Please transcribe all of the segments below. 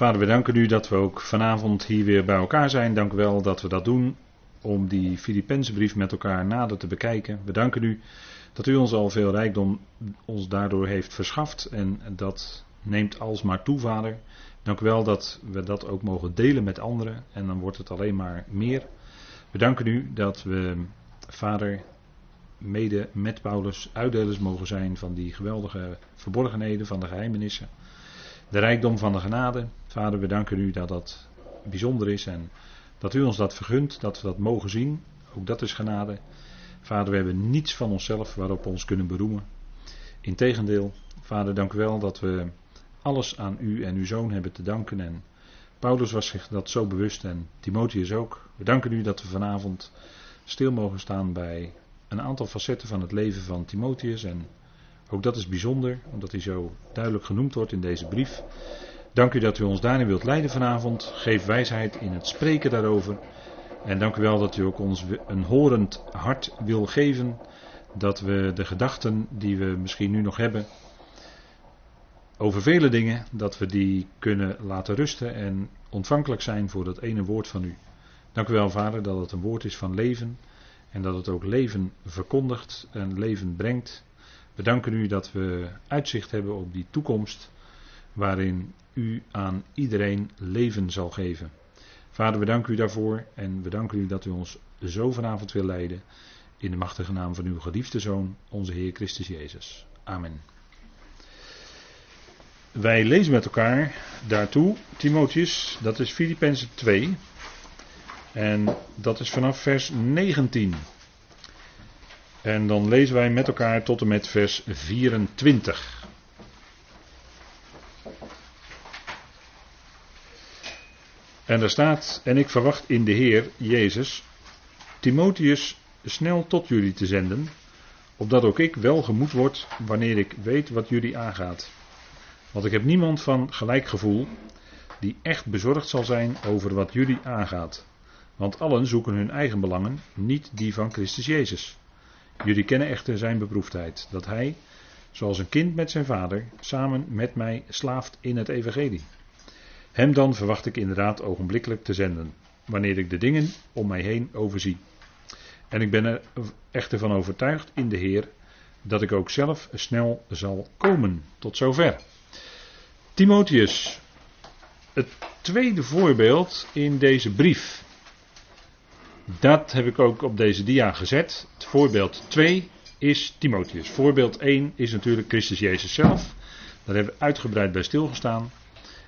Vader, we danken u dat we ook vanavond hier weer bij elkaar zijn. Dank u wel dat we dat doen om die Filippense brief met elkaar nader te bekijken. We danken u dat u ons al veel rijkdom ons daardoor heeft verschaft en dat neemt alsmaar toe, Vader. Dank u wel dat we dat ook mogen delen met anderen en dan wordt het alleen maar meer. We danken u dat we, Vader, mede met Paulus uitdelers mogen zijn van die geweldige verborgenheden, van de geheimenissen. De rijkdom van de genade. Vader, we danken u dat dat bijzonder is en dat u ons dat vergunt, dat we dat mogen zien. Ook dat is genade. Vader, we hebben niets van onszelf waarop we ons kunnen beroemen. Integendeel, Vader, dank u wel dat we alles aan u en uw zoon hebben te danken. En Paulus was zich dat zo bewust en Timotheus ook. We danken u dat we vanavond stil mogen staan bij een aantal facetten van het leven van Timotheus. En ook dat is bijzonder, omdat hij zo duidelijk genoemd wordt in deze brief. Dank u dat u ons daarin wilt leiden vanavond. Geef wijsheid in het spreken daarover. En dank u wel dat u ook ons een horend hart wil geven. Dat we de gedachten die we misschien nu nog hebben. Over vele dingen, dat we die kunnen laten rusten en ontvankelijk zijn voor dat ene woord van u. Dank u wel, Vader, dat het een woord is van leven. En dat het ook leven verkondigt en leven brengt. We danken u dat we uitzicht hebben op die toekomst waarin u aan iedereen leven zal geven. Vader, we danken u daarvoor en we danken u dat u ons zo vanavond wil leiden. In de machtige naam van uw geliefde Zoon, onze Heer Christus Jezus. Amen. Wij lezen met elkaar daartoe, Timotheus, dat is Filippenzen 2. En dat is vanaf vers 19. En dan lezen wij met elkaar tot en met vers 24. En daar staat, en ik verwacht in de Heer Jezus Timotheus snel tot jullie te zenden, opdat ook ik wel gemoed word wanneer ik weet wat jullie aangaat. Want ik heb niemand van gelijk gevoel die echt bezorgd zal zijn over wat jullie aangaat. Want allen zoeken hun eigen belangen, niet die van Christus Jezus. Jullie kennen echter zijn beproefdheid, dat hij, zoals een kind met zijn vader, samen met mij slaaft in het evangelie. Hem dan verwacht ik inderdaad ogenblikkelijk te zenden, wanneer ik de dingen om mij heen overzie. En ik ben er echter van overtuigd in de Heer dat ik ook zelf snel zal komen. Tot zover. Timotheus, het tweede voorbeeld in deze brief. Dat heb ik ook op deze dia gezet. Voorbeeld 2 is Timotheus. Voorbeeld 1 is natuurlijk Christus Jezus zelf. Daar hebben we uitgebreid bij stilgestaan.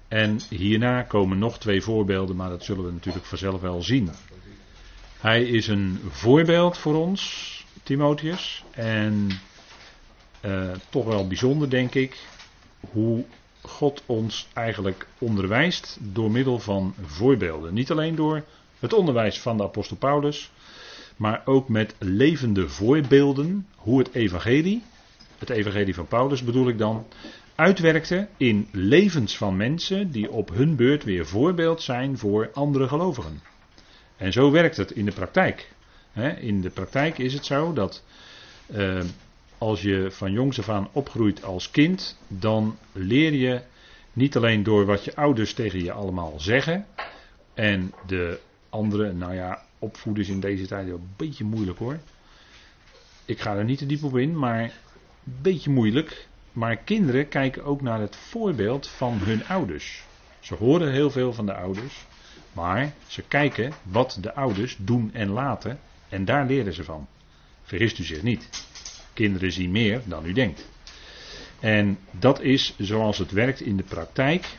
En hierna komen nog twee voorbeelden, maar dat zullen we natuurlijk vanzelf wel zien. Hij is een voorbeeld voor ons, Timotheus. En uh, toch wel bijzonder, denk ik, hoe God ons eigenlijk onderwijst door middel van voorbeelden. Niet alleen door het onderwijs van de apostel Paulus, maar ook met levende voorbeelden hoe het evangelie, het evangelie van Paulus bedoel ik dan, uitwerkte in levens van mensen die op hun beurt weer voorbeeld zijn voor andere gelovigen. En zo werkt het in de praktijk. In de praktijk is het zo dat eh, als je van jongs af aan opgroeit als kind, dan leer je niet alleen door wat je ouders tegen je allemaal zeggen en de andere, nou ja, opvoeders in deze tijd een beetje moeilijk hoor. Ik ga er niet te diep op in, maar een beetje moeilijk. Maar kinderen kijken ook naar het voorbeeld van hun ouders. Ze horen heel veel van de ouders, maar ze kijken wat de ouders doen en laten en daar leren ze van. Vergist u zich niet. Kinderen zien meer dan u denkt. En dat is zoals het werkt in de praktijk.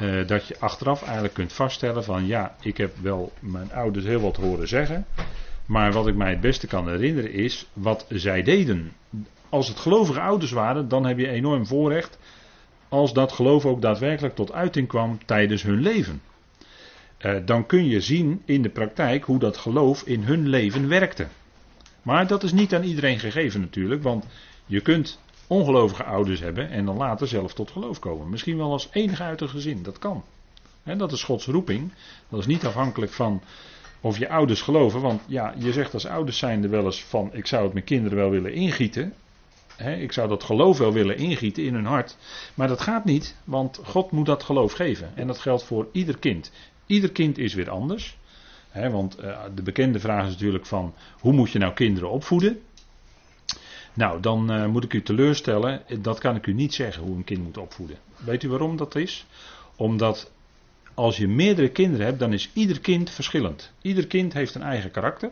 Uh, dat je achteraf eigenlijk kunt vaststellen van ja, ik heb wel mijn ouders heel wat horen zeggen. Maar wat ik mij het beste kan herinneren is wat zij deden. Als het gelovige ouders waren, dan heb je enorm voorrecht. Als dat geloof ook daadwerkelijk tot uiting kwam tijdens hun leven. Uh, dan kun je zien in de praktijk hoe dat geloof in hun leven werkte. Maar dat is niet aan iedereen gegeven natuurlijk, want je kunt ongelovige ouders hebben en dan later zelf tot geloof komen. Misschien wel als enige uit een gezin, dat kan. Dat is Gods roeping. Dat is niet afhankelijk van of je ouders geloven. Want ja, je zegt als ouders zijn er wel eens van: ik zou het mijn kinderen wel willen ingieten. ik zou dat geloof wel willen ingieten in hun hart. Maar dat gaat niet, want God moet dat geloof geven. En dat geldt voor ieder kind. Ieder kind is weer anders. want eh, de bekende vraag is natuurlijk van hoe moet je nou kinderen opvoeden? Nou, dan uh, moet ik u teleurstellen, dat kan ik u niet zeggen hoe een kind moet opvoeden. Weet u waarom dat is? Omdat als je meerdere kinderen hebt, dan is ieder kind verschillend. Ieder kind heeft een eigen karakter.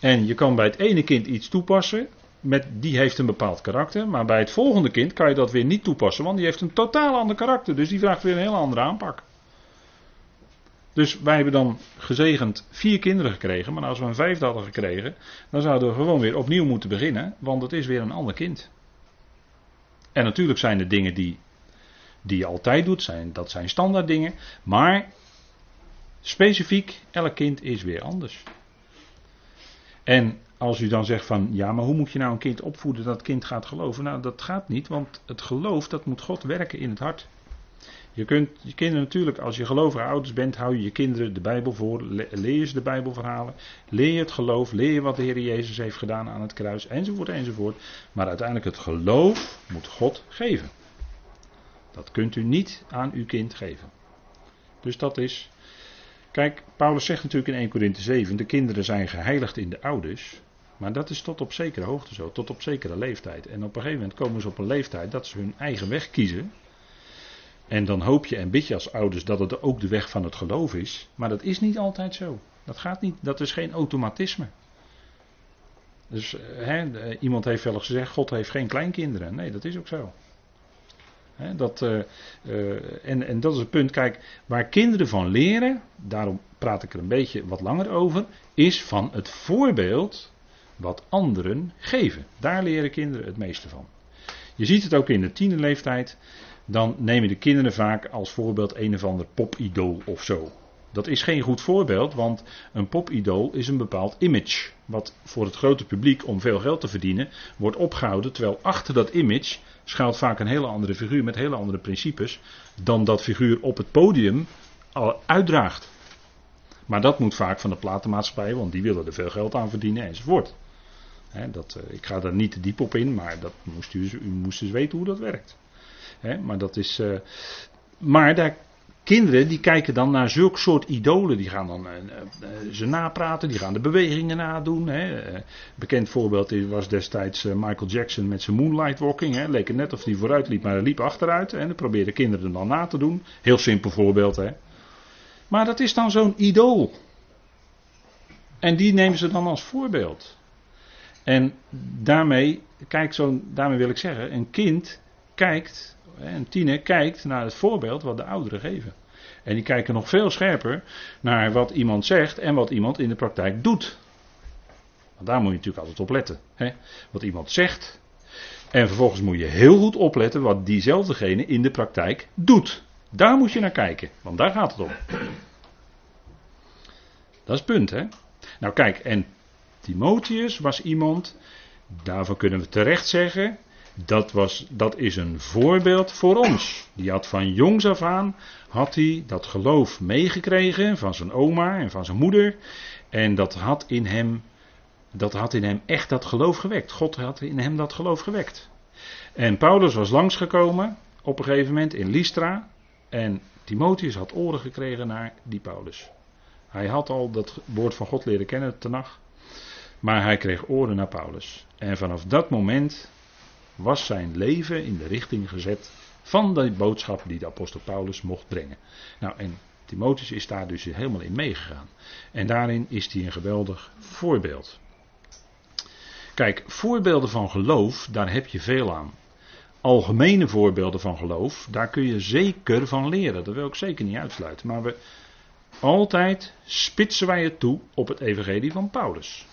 En je kan bij het ene kind iets toepassen, met, die heeft een bepaald karakter. Maar bij het volgende kind kan je dat weer niet toepassen, want die heeft een totaal ander karakter. Dus die vraagt weer een heel andere aanpak. Dus wij hebben dan gezegend vier kinderen gekregen. Maar als we een vijfde hadden gekregen, dan zouden we gewoon weer opnieuw moeten beginnen. Want het is weer een ander kind. En natuurlijk zijn er dingen die, die je altijd doet. Zijn, dat zijn standaard dingen. Maar specifiek, elk kind is weer anders. En als u dan zegt van ja, maar hoe moet je nou een kind opvoeden dat kind gaat geloven? Nou, dat gaat niet, want het geloof dat moet God werken in het hart. Je kunt je kinderen natuurlijk, als je gelovige ouders bent, hou je je kinderen de Bijbel voor, leer ze de Bijbelverhalen, leer je het geloof, leer je wat de Heer Jezus heeft gedaan aan het kruis, enzovoort, enzovoort. Maar uiteindelijk het geloof moet God geven. Dat kunt u niet aan uw kind geven. Dus dat is. Kijk, Paulus zegt natuurlijk in 1 Corinthië 7: de kinderen zijn geheiligd in de ouders. Maar dat is tot op zekere hoogte zo, tot op zekere leeftijd. En op een gegeven moment komen ze op een leeftijd dat ze hun eigen weg kiezen. En dan hoop je en bid je als ouders dat het ook de weg van het geloof is. Maar dat is niet altijd zo. Dat gaat niet, dat is geen automatisme. Dus hè, iemand heeft wel eens gezegd: God heeft geen kleinkinderen. Nee, dat is ook zo. Hè, dat, uh, en, en dat is het punt. Kijk, waar kinderen van leren, daarom praat ik er een beetje wat langer over, is van het voorbeeld wat anderen geven. Daar leren kinderen het meeste van. Je ziet het ook in de tienerleeftijd dan nemen de kinderen vaak als voorbeeld een of ander popidool of zo. Dat is geen goed voorbeeld, want een popidool is een bepaald image. Wat voor het grote publiek om veel geld te verdienen wordt opgehouden. Terwijl achter dat image schuilt vaak een hele andere figuur met hele andere principes. dan dat figuur op het podium uitdraagt. Maar dat moet vaak van de platenmaatschappij, want die willen er veel geld aan verdienen enzovoort. dat, eh, ik ga daar niet te diep op in, maar dat moest u, u moest dus weten hoe dat werkt maar dat is. Uh, maar daar, kinderen die kijken dan naar zulk soort idolen. Die gaan dan uh, ze napraten, die gaan de bewegingen nadoen. Hè. bekend voorbeeld was destijds Michael Jackson met zijn moonlight walking. Hè. Leek het net of hij vooruit liep, maar hij liep achteruit. En dat probeerden kinderen dan na te doen. Heel simpel voorbeeld. Hè. Maar dat is dan zo'n idool. En die nemen ze dan als voorbeeld. En daarmee, kijk zo, daarmee wil ik zeggen, een kind kijkt een tiener kijkt naar het voorbeeld wat de ouderen geven. En die kijken nog veel scherper naar wat iemand zegt en wat iemand in de praktijk doet. Want daar moet je natuurlijk altijd op letten. Hè? Wat iemand zegt. En vervolgens moet je heel goed opletten wat diezelfdegene in de praktijk doet. Daar moet je naar kijken, want daar gaat het om. Dat is het punt, hè? Nou kijk, en Timotheus was iemand, daarvan kunnen we terecht zeggen, dat, was, dat is een voorbeeld voor ons. Die had van jongs af aan had hij dat geloof meegekregen van zijn oma en van zijn moeder. En dat had in hem, dat had in hem echt dat geloof gewekt. God had in hem dat geloof gewekt. En Paulus was langsgekomen op een gegeven moment in Lystra. En Timotheus had oren gekregen naar die Paulus. Hij had al dat woord van God leren kennen, nacht, Maar hij kreeg oren naar Paulus. En vanaf dat moment was zijn leven in de richting gezet van de boodschap die de apostel Paulus mocht brengen. Nou, en Timotheus is daar dus helemaal in meegegaan. En daarin is hij een geweldig voorbeeld. Kijk, voorbeelden van geloof, daar heb je veel aan. Algemene voorbeelden van geloof, daar kun je zeker van leren. Dat wil ik zeker niet uitsluiten. Maar we, altijd spitsen wij het toe op het evangelie van Paulus.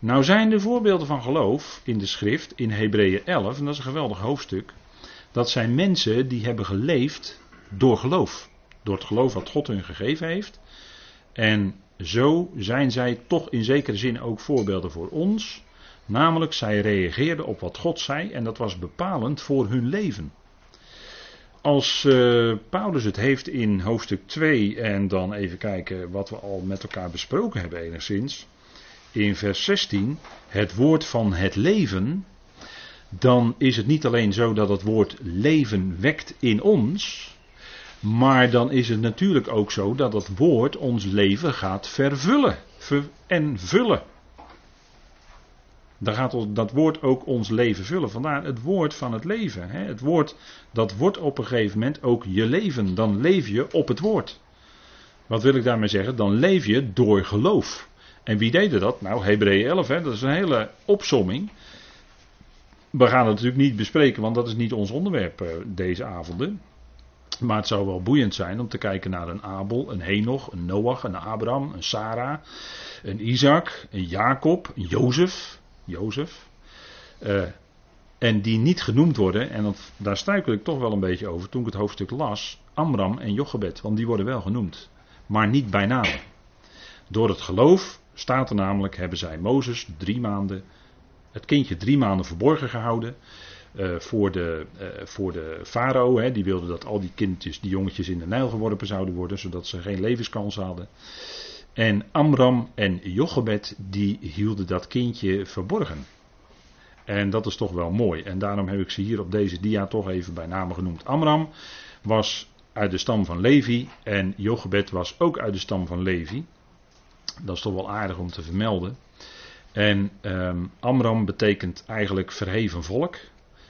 Nou zijn er voorbeelden van geloof in de schrift, in Hebreeën 11, en dat is een geweldig hoofdstuk. Dat zijn mensen die hebben geleefd door geloof. Door het geloof wat God hun gegeven heeft. En zo zijn zij toch in zekere zin ook voorbeelden voor ons. Namelijk, zij reageerden op wat God zei en dat was bepalend voor hun leven. Als uh, Paulus het heeft in hoofdstuk 2 en dan even kijken wat we al met elkaar besproken hebben enigszins in vers 16 het woord van het leven. dan is het niet alleen zo dat het woord leven wekt in ons, maar dan is het natuurlijk ook zo dat het woord ons leven gaat vervullen en vullen. Dan gaat dat woord ook ons leven vullen. Vandaar het woord van het leven. Hè? Het woord dat wordt op een gegeven moment ook je leven. Dan leef je op het woord. Wat wil ik daarmee zeggen? Dan leef je door geloof. En wie deed dat? Nou, Hebreeën 11, hè? dat is een hele opsomming. We gaan het natuurlijk niet bespreken, want dat is niet ons onderwerp uh, deze avonden. Maar het zou wel boeiend zijn om te kijken naar een Abel, een Henoch, een Noach, een Abraham, een Sarah, een Isaac, een Jacob, een Jozef. Jozef. Uh, en die niet genoemd worden, en dat, daar struikel ik toch wel een beetje over toen ik het hoofdstuk las, Amram en Jochebed, want die worden wel genoemd, maar niet bij naam. Door het geloof staat er namelijk, hebben zij Mozes drie maanden, het kindje drie maanden verborgen gehouden. Uh, voor de, uh, voor de farao. Die wilde dat al die kindjes, die jongetjes in de Nijl geworpen zouden worden, zodat ze geen levenskans hadden. En Amram en Jochebed die hielden dat kindje verborgen. En dat is toch wel mooi. En daarom heb ik ze hier op deze dia toch even bij name genoemd. Amram was uit de stam van Levi en Jochebed was ook uit de stam van Levi. Dat is toch wel aardig om te vermelden. En um, Amram betekent eigenlijk verheven volk.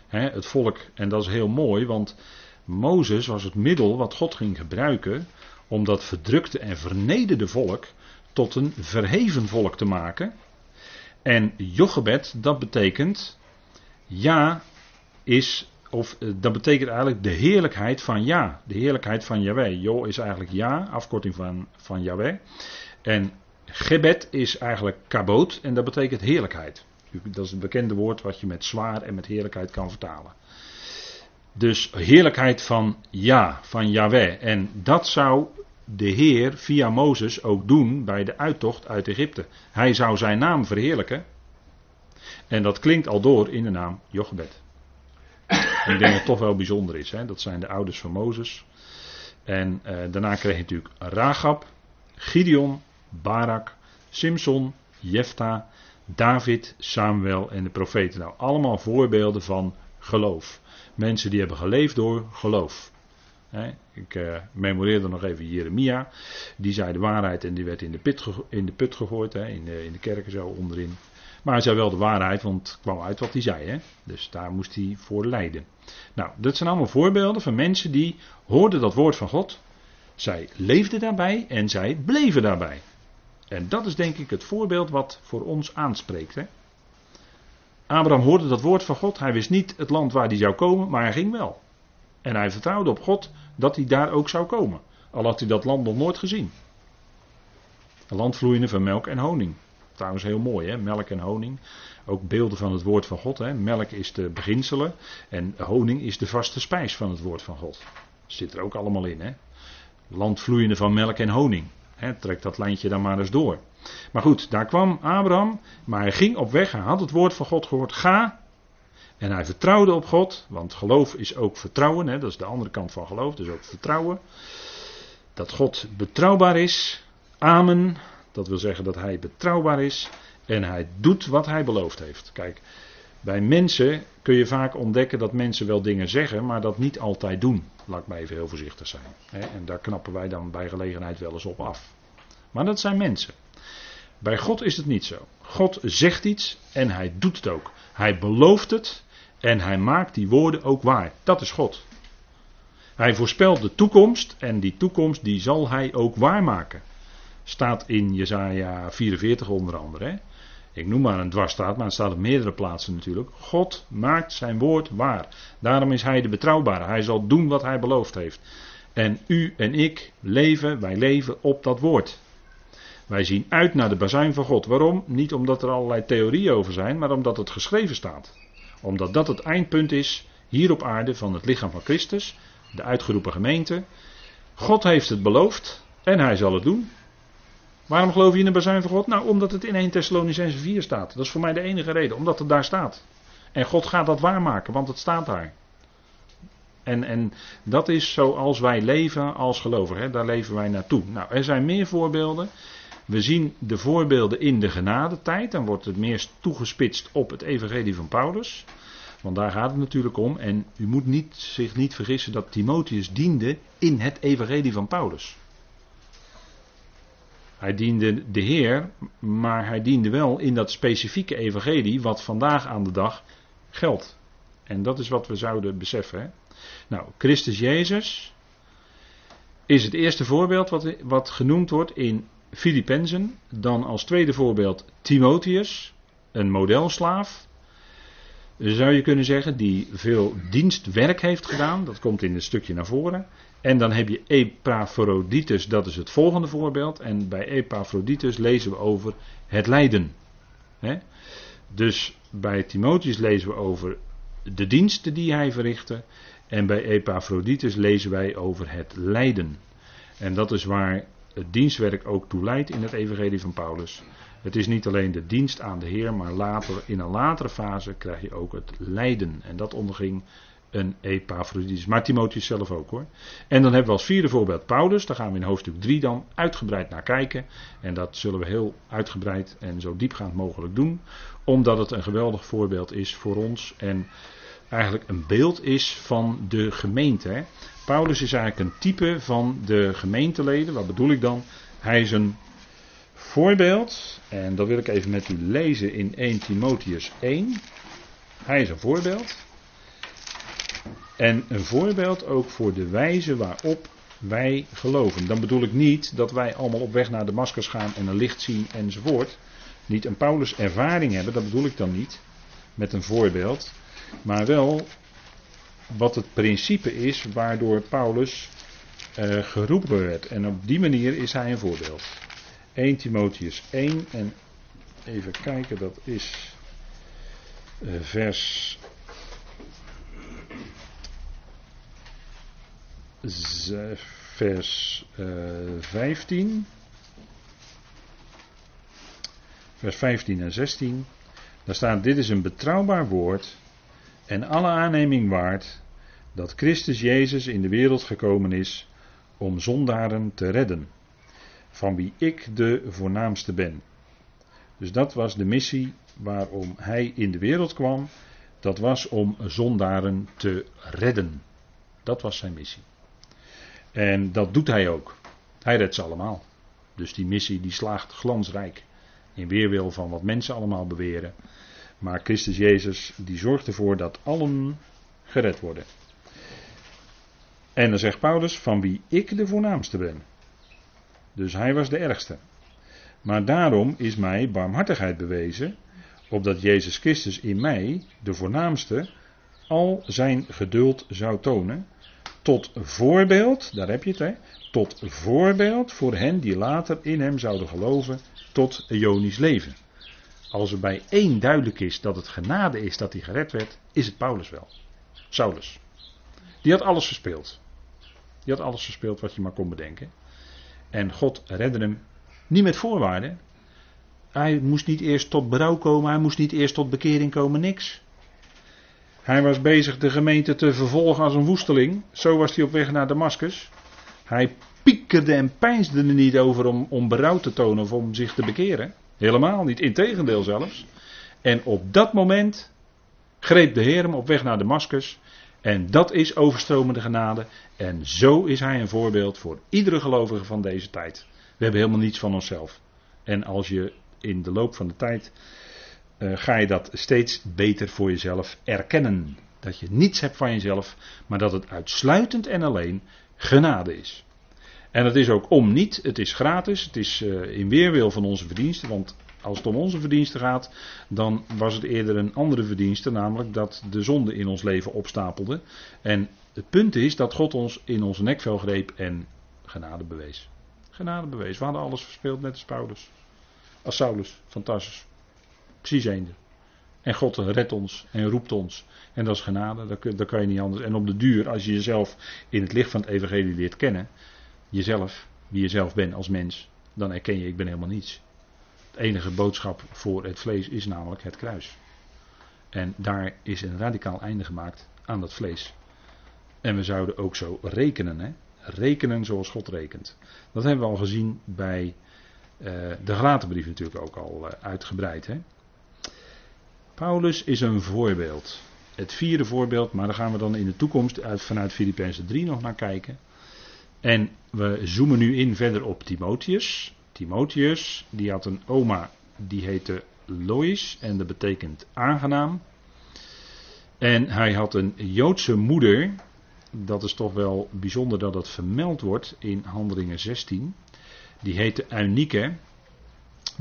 het volk, en dat is heel mooi, want Mozes was het middel wat God ging gebruiken om dat verdrukte en vernederde volk tot een verheven volk te maken. En Jochebed, dat betekent ja is, of eh, dat betekent eigenlijk de heerlijkheid van ja. De heerlijkheid van Yahweh. Jo is eigenlijk ja, afkorting van, van Yahweh. En Gebed is eigenlijk kabot en dat betekent heerlijkheid. Dat is een bekende woord wat je met zwaar en met heerlijkheid kan vertalen. Dus heerlijkheid van ja, van Yahweh. En dat zou de Heer via Mozes ook doen bij de uittocht uit Egypte. Hij zou zijn naam verheerlijken. En dat klinkt al door in de naam Jochebed. Ik denk dat het toch wel bijzonder is. Hè? Dat zijn de ouders van Mozes. En eh, daarna kreeg je natuurlijk Ragab, Gideon, Barak, Simson, Jefta, David, Samuel en de profeten. Nou, allemaal voorbeelden van geloof. Mensen die hebben geleefd door geloof. Ik uh, memoreerde nog even Jeremia. Die zei de waarheid en die werd in de, put, in de put gegooid. in, de, in kerken zo onderin. Maar hij zei wel de waarheid, want het kwam uit wat hij zei. Hè? Dus daar moest hij voor lijden. Nou, dat zijn allemaal voorbeelden van mensen die hoorden dat woord van God. Zij leefden daarbij en zij bleven daarbij. En dat is denk ik het voorbeeld wat voor ons aanspreekt. Hè? Abraham hoorde dat woord van God. Hij wist niet het land waar hij zou komen, maar hij ging wel. En hij vertrouwde op God dat hij daar ook zou komen. Al had hij dat land nog nooit gezien. Een land vloeiende van melk en honing. Trouwens heel mooi hè, melk en honing. Ook beelden van het woord van God. Hè. Melk is de beginselen en honing is de vaste spijs van het woord van God. Zit er ook allemaal in hè. Land vloeiende van melk en honing. Hè, trek dat lijntje dan maar eens door. Maar goed, daar kwam Abraham, maar hij ging op weg, hij had het woord van God gehoord. Ga en hij vertrouwde op God, want geloof is ook vertrouwen, hè, dat is de andere kant van geloof, dus ook vertrouwen. Dat God betrouwbaar is. Amen. Dat wil zeggen dat hij betrouwbaar is en hij doet wat hij beloofd heeft. Kijk, bij mensen kun je vaak ontdekken dat mensen wel dingen zeggen, maar dat niet altijd doen. Laat ik maar even heel voorzichtig zijn. En daar knappen wij dan bij gelegenheid wel eens op af. Maar dat zijn mensen. Bij God is het niet zo. God zegt iets en hij doet het ook. Hij belooft het en hij maakt die woorden ook waar. Dat is God. Hij voorspelt de toekomst en die toekomst die zal hij ook waarmaken. Staat in Jesaja 44 onder andere. Hè? Ik noem maar een dwarsstaat, maar het staat op meerdere plaatsen natuurlijk. God maakt zijn woord waar. Daarom is hij de betrouwbare. Hij zal doen wat hij beloofd heeft. En u en ik leven, wij leven op dat woord. Wij zien uit naar de bazuin van God. Waarom? Niet omdat er allerlei theorieën over zijn, maar omdat het geschreven staat omdat dat het eindpunt is hier op aarde van het lichaam van Christus, de uitgeroepen gemeente. God heeft het beloofd en hij zal het doen. Waarom geloof je in de bazuin van God? Nou, omdat het in 1 Thessalonicense 4 staat. Dat is voor mij de enige reden, omdat het daar staat. En God gaat dat waarmaken, want het staat daar. En, en dat is zoals wij leven als gelovigen. Daar leven wij naartoe. Nou, er zijn meer voorbeelden. We zien de voorbeelden in de genadetijd. Dan wordt het meer toegespitst op het evangelie van Paulus. Want daar gaat het natuurlijk om. En u moet niet, zich niet vergissen dat Timotheus diende in het evangelie van Paulus. Hij diende de Heer, maar hij diende wel in dat specifieke evangelie wat vandaag aan de dag geldt. En dat is wat we zouden beseffen. Hè? Nou, Christus Jezus is het eerste voorbeeld wat, wat genoemd wordt in Filippenzen. Dan als tweede voorbeeld Timotheus, een modelslaaf. Zou je kunnen zeggen, die veel dienstwerk heeft gedaan. Dat komt in een stukje naar voren. En dan heb je Epaphroditus, dat is het volgende voorbeeld. En bij Epaphroditus lezen we over het lijden. Dus bij Timotheus lezen we over de diensten die hij verrichtte. En bij Epaphroditus lezen wij over het lijden. En dat is waar het dienstwerk ook toe leidt in het Evangelie van Paulus. Het is niet alleen de dienst aan de Heer, maar later, in een latere fase krijg je ook het lijden. En dat onderging een Epaphroditus. Maar Timotheus zelf ook hoor. En dan hebben we als vierde voorbeeld Paulus. Daar gaan we in hoofdstuk 3 dan uitgebreid naar kijken. En dat zullen we heel uitgebreid en zo diepgaand mogelijk doen. Omdat het een geweldig voorbeeld is voor ons. En eigenlijk een beeld is van de gemeente. Paulus is eigenlijk een type van de gemeenteleden. Wat bedoel ik dan? Hij is een voorbeeld. En dat wil ik even met u lezen in 1 Timotheus 1. Hij is een voorbeeld. En een voorbeeld ook voor de wijze waarop wij geloven. Dan bedoel ik niet dat wij allemaal op weg naar Damascus gaan en een licht zien enzovoort. Niet een Paulus ervaring hebben, dat bedoel ik dan niet. Met een voorbeeld. Maar wel wat het principe is waardoor Paulus uh, geroepen werd. En op die manier is hij een voorbeeld. 1 Timotheus 1 en even kijken, dat is uh, vers vers uh, eh, 15. Vers 15 en 16. Daar staat: Dit is een betrouwbaar woord en alle aanneming waard dat Christus Jezus in de wereld gekomen is om zondaren te redden, van wie ik de voornaamste ben. Dus dat was de missie waarom hij in de wereld kwam. Dat was om zondaren te redden. Dat was zijn missie. En dat doet hij ook. Hij redt ze allemaal. Dus die missie die slaagt glansrijk. In weerwil van wat mensen allemaal beweren. Maar Christus Jezus die zorgt ervoor dat allen gered worden. En dan zegt Paulus van wie ik de voornaamste ben. Dus hij was de ergste. Maar daarom is mij barmhartigheid bewezen, opdat Jezus Christus in mij, de voornaamste, al zijn geduld zou tonen, tot voorbeeld, daar heb je het hè, tot voorbeeld voor hen die later in hem zouden geloven, tot Ionisch leven. Als er bij één duidelijk is dat het genade is dat hij gered werd, is het Paulus wel. Saulus. Die had alles verspeeld. Die had alles verspeeld wat je maar kon bedenken. En God redde hem niet met voorwaarden. Hij moest niet eerst tot berouw komen, hij moest niet eerst tot bekering komen, niks. Hij was bezig de gemeente te vervolgen als een woesteling. Zo was hij op weg naar Damascus. Hij piekerde en peinsde er niet over om, om berouw te tonen of om zich te bekeren. Helemaal niet, integendeel zelfs. En op dat moment greep de Heer hem op weg naar Damascus. En dat is overstromende genade. En zo is hij een voorbeeld voor iedere gelovige van deze tijd. We hebben helemaal niets van onszelf. En als je in de loop van de tijd uh, ga je dat steeds beter voor jezelf erkennen. Dat je niets hebt van jezelf, maar dat het uitsluitend en alleen genade is. En het is ook om niet, het is gratis, het is uh, in weerwil van onze verdiensten, want als het om onze verdiensten gaat, dan was het eerder een andere verdienste, namelijk dat de zonde in ons leven opstapelde. En het punt is dat God ons in onze nekvel greep en genade bewees. Genade bewees. We hadden alles verspeeld net als Paulus. Als Saulus, fantastisch. Precies eender. En God redt ons en roept ons. En dat is genade, dat, kan je niet anders. En op de duur, als je jezelf in het licht van het evangelie leert kennen, jezelf, wie je zelf bent als mens, dan erken je, ik ben helemaal niets. Het enige boodschap voor het vlees is namelijk het kruis. En daar is een radicaal einde gemaakt aan dat vlees. En we zouden ook zo rekenen, hè? rekenen zoals God rekent. Dat hebben we al gezien bij uh, de Galatenbrief natuurlijk ook al uh, uitgebreid. Hè? Paulus is een voorbeeld. het vierde voorbeeld, maar daar gaan we dan in de toekomst uit, vanuit Filippenzen 3 nog naar kijken. En we zoomen nu in verder op Timotheus. Timotheus, die had een oma, die heette Lois en dat betekent aangenaam. En hij had een Joodse moeder, dat is toch wel bijzonder dat dat vermeld wordt in Handelingen 16. Die heette Eunike.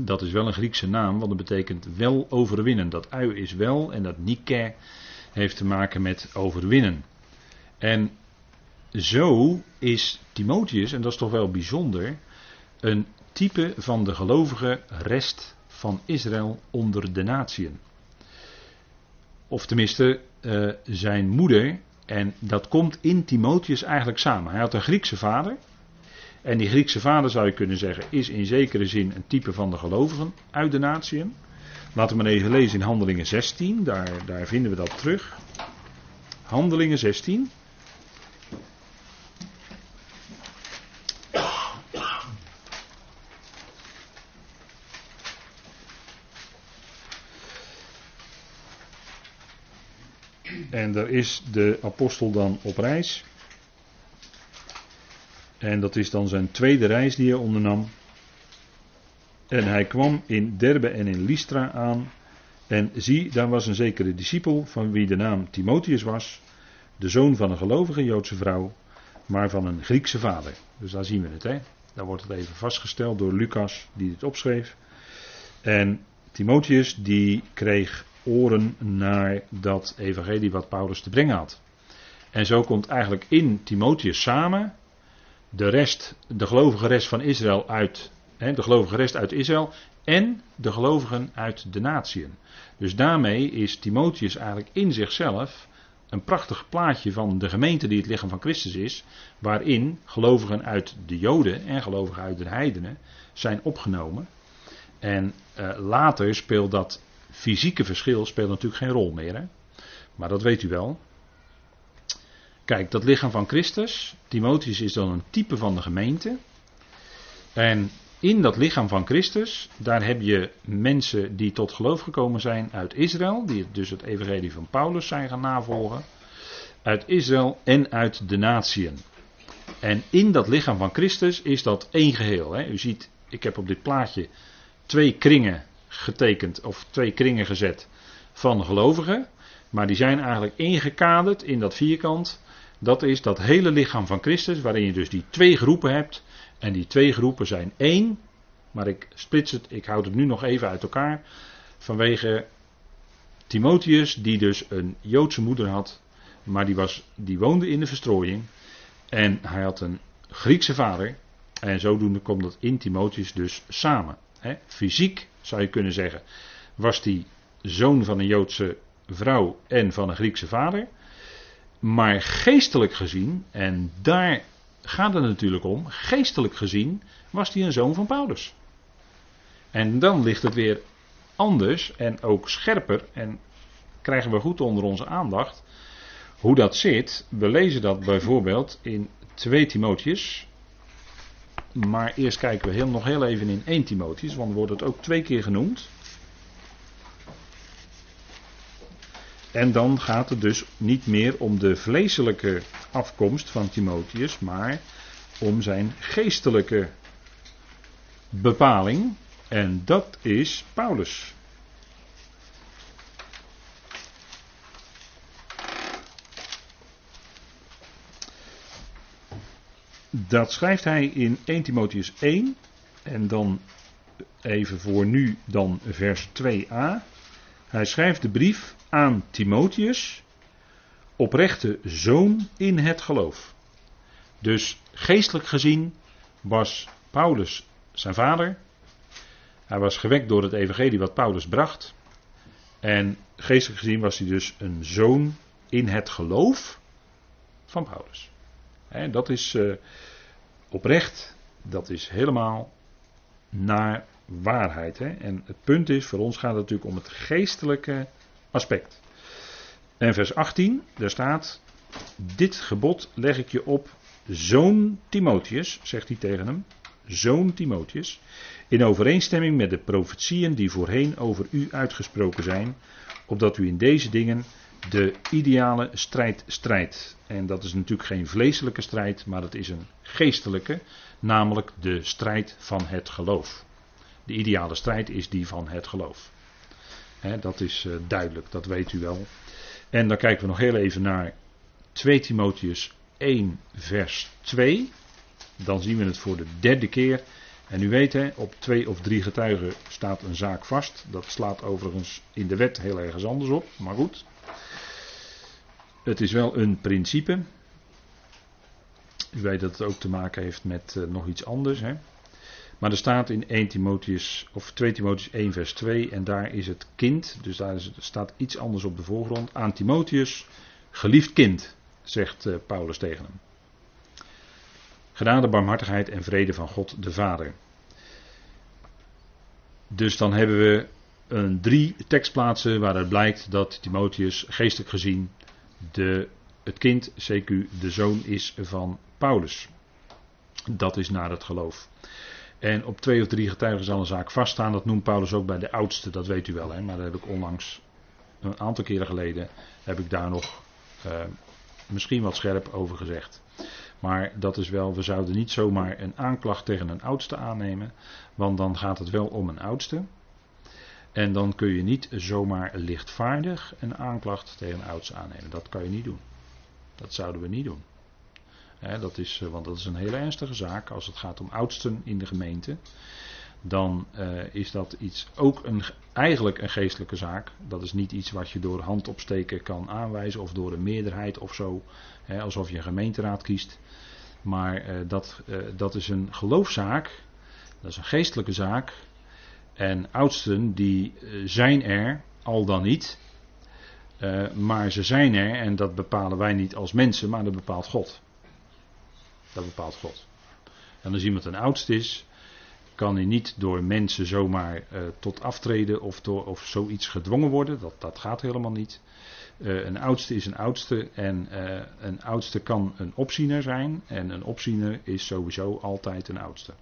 Dat is wel een Griekse naam, want dat betekent wel overwinnen. Dat ui is wel en dat Nike heeft te maken met overwinnen. En zo is Timotheus, en dat is toch wel bijzonder, een type van de gelovige rest van Israël onder de natieën. Of tenminste, uh, zijn moeder, en dat komt in Timotheus eigenlijk samen. Hij had een Griekse vader. En die Griekse vader zou je kunnen zeggen, is in zekere zin een type van de gelovigen uit de natieën. Laten we maar even lezen in Handelingen 16, daar, daar vinden we dat terug. Handelingen 16. En daar is de apostel dan op reis. En dat is dan zijn tweede reis die hij ondernam. En hij kwam in Derbe en in Lystra aan. En zie, daar was een zekere discipel van wie de naam Timotheus was. De zoon van een gelovige Joodse vrouw, maar van een Griekse vader. Dus daar zien we het, hè. Daar wordt het even vastgesteld door Lucas, die dit opschreef. En Timotheus, die kreeg oren naar dat evangelie wat Paulus te brengen had. En zo komt eigenlijk in Timotheus samen de rest, de gelovige rest van Israël uit, hè, de gelovige rest uit Israël en de gelovigen uit de natieën. Dus daarmee is Timotheus eigenlijk in zichzelf een prachtig plaatje van de gemeente die het lichaam van Christus is, waarin gelovigen uit de Joden en gelovigen uit de heidenen zijn opgenomen. En uh, later speelt dat fysieke verschil speelt natuurlijk geen rol meer. Hè? Maar dat weet u wel. Kijk, dat lichaam van Christus, Timotheus is dan een type van de gemeente. En in dat lichaam van Christus, daar heb je mensen die tot geloof gekomen zijn uit Israël, die dus het evangelie van Paulus zijn gaan navolgen. Uit Israël en uit de natieën. En in dat lichaam van Christus is dat één geheel. Hè. U ziet, ik heb op dit plaatje twee kringen getekend, of twee kringen gezet van gelovigen. Maar die zijn eigenlijk ingekaderd in dat vierkant. Dat is dat hele lichaam van Christus, waarin je dus die twee groepen hebt. En die twee groepen zijn één. Maar ik splits het, ik houd het nu nog even uit elkaar. Vanwege Timotheus, die dus een Joodse moeder had. Maar die, was, die woonde in de verstrooiing. En hij had een Griekse vader. En zodoende komt dat in Timotheus dus samen. fysiek zou je kunnen zeggen, was die zoon van een Joodse vrouw en van een Griekse vader. Maar geestelijk gezien, en daar gaat het natuurlijk om, geestelijk gezien was hij een zoon van Paulus. En dan ligt het weer anders en ook scherper en krijgen we goed onder onze aandacht hoe dat zit. We lezen dat bijvoorbeeld in 2 Timotheus. Maar eerst kijken we heel, nog heel even in 1 Timotheus, want wordt het ook twee keer genoemd. En dan gaat het dus niet meer om de vleeselijke afkomst van Timotheus, maar om zijn geestelijke bepaling. En dat is Paulus. Dat schrijft hij in 1 Timotheus 1 en dan even voor nu dan vers 2a. Hij schrijft de brief aan Timotheus, oprechte zoon in het geloof. Dus geestelijk gezien was Paulus zijn vader. Hij was gewekt door het evangelie wat Paulus bracht. En geestelijk gezien was hij dus een zoon in het geloof van Paulus. En dat is uh, oprecht, dat is helemaal naar waarheid. Hè? En het punt is, voor ons gaat het natuurlijk om het geestelijke aspect. En vers 18, daar staat: Dit gebod leg ik je op, zoon Timotheus, zegt hij tegen hem, zoon Timotheus, in overeenstemming met de profetieën die voorheen over u uitgesproken zijn, opdat u in deze dingen de ideale strijd strijd. En dat is natuurlijk geen vleeselijke strijd, maar dat is een geestelijke, namelijk de strijd van het geloof. De ideale strijd is die van het geloof. dat is uh, duidelijk, dat weet u wel. En dan kijken we nog heel even naar 2 Timotheus 1, vers 2. Dan zien we het voor de derde keer. En u weet, hè, op twee of drie getuigen staat een zaak vast. Dat slaat overigens in de wet heel ergens anders op, maar goed. Het is wel een principe. U weet dat het ook te maken heeft met uh, nog iets anders. Hè. Maar er staat in 1 Timotheus, of 2 Timotheus 1 vers 2, en daar is het kind, dus daar staat iets anders op de voorgrond. Aan Timotheus, geliefd kind, zegt uh, Paulus tegen hem. Genade, barmhartigheid en vrede van God de Vader. Dus dan hebben we een drie tekstplaatsen waaruit blijkt dat Timotheus geestelijk gezien de, het kind, CQ, de zoon is van Paulus. Dat is naar het geloof. En op twee of drie getuigen zal een zaak vaststaan. Dat noemt Paulus ook bij de oudste, dat weet u wel. Hè? Maar dat heb ik onlangs, een aantal keren geleden, heb ik daar nog uh, misschien wat scherp over gezegd. Maar dat is wel, we zouden niet zomaar een aanklacht tegen een oudste aannemen, want dan gaat het wel om een oudste. En dan kun je niet zomaar lichtvaardig een aanklacht tegen een oudste aannemen. Dat kan je niet doen. Dat zouden we niet doen. Dat is, eh, want dat is een hele ernstige zaak als het gaat om oudsten in de gemeente. Dan uh, is dat iets ook een, eigenlijk een geestelijke zaak. Dat is niet iets wat je door hand opsteken kan aanwijzen of door een meerderheid of zo. alsof je een gemeenteraad kiest. Maar uh, dat, dat is een geloofzaak. Dat is een geestelijke zaak. En oudsten die zijn er, al dan niet. maar ze zijn er en dat bepalen wij niet als mensen, maar dat bepaalt God. Dat bepaalt God. En als iemand een oudst is, kan hij niet door mensen zomaar uh, tot aftreden of, door, of zoiets gedwongen worden. Dat, dat gaat helemaal niet. Uh, een oudste is een oudste en uh, een oudste kan een opziener zijn. En een opziener is sowieso altijd een oudste.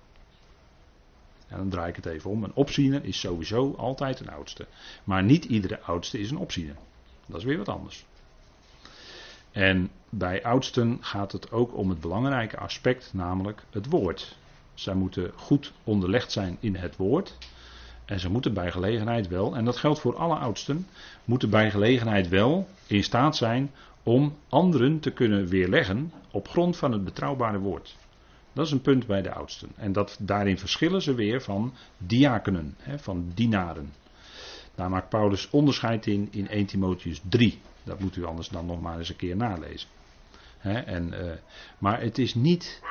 En dan draai ik het even om. Een opziener is sowieso altijd een oudste. Maar niet iedere oudste is een opziener. Dat is weer wat anders. En bij oudsten gaat het ook om het belangrijke aspect, namelijk het woord. Zij moeten goed onderlegd zijn in het woord. En ze moeten bij gelegenheid wel, en dat geldt voor alle oudsten, moeten bij gelegenheid wel in staat zijn om anderen te kunnen weerleggen op grond van het betrouwbare woord. Dat is een punt bij de oudsten. En dat, daarin verschillen ze weer van diakenen, van dienaren. Daar maakt Paulus onderscheid in in 1 Timotheus 3. Dat moet u anders dan nog maar eens een keer nalezen. En, uh, maar het is niet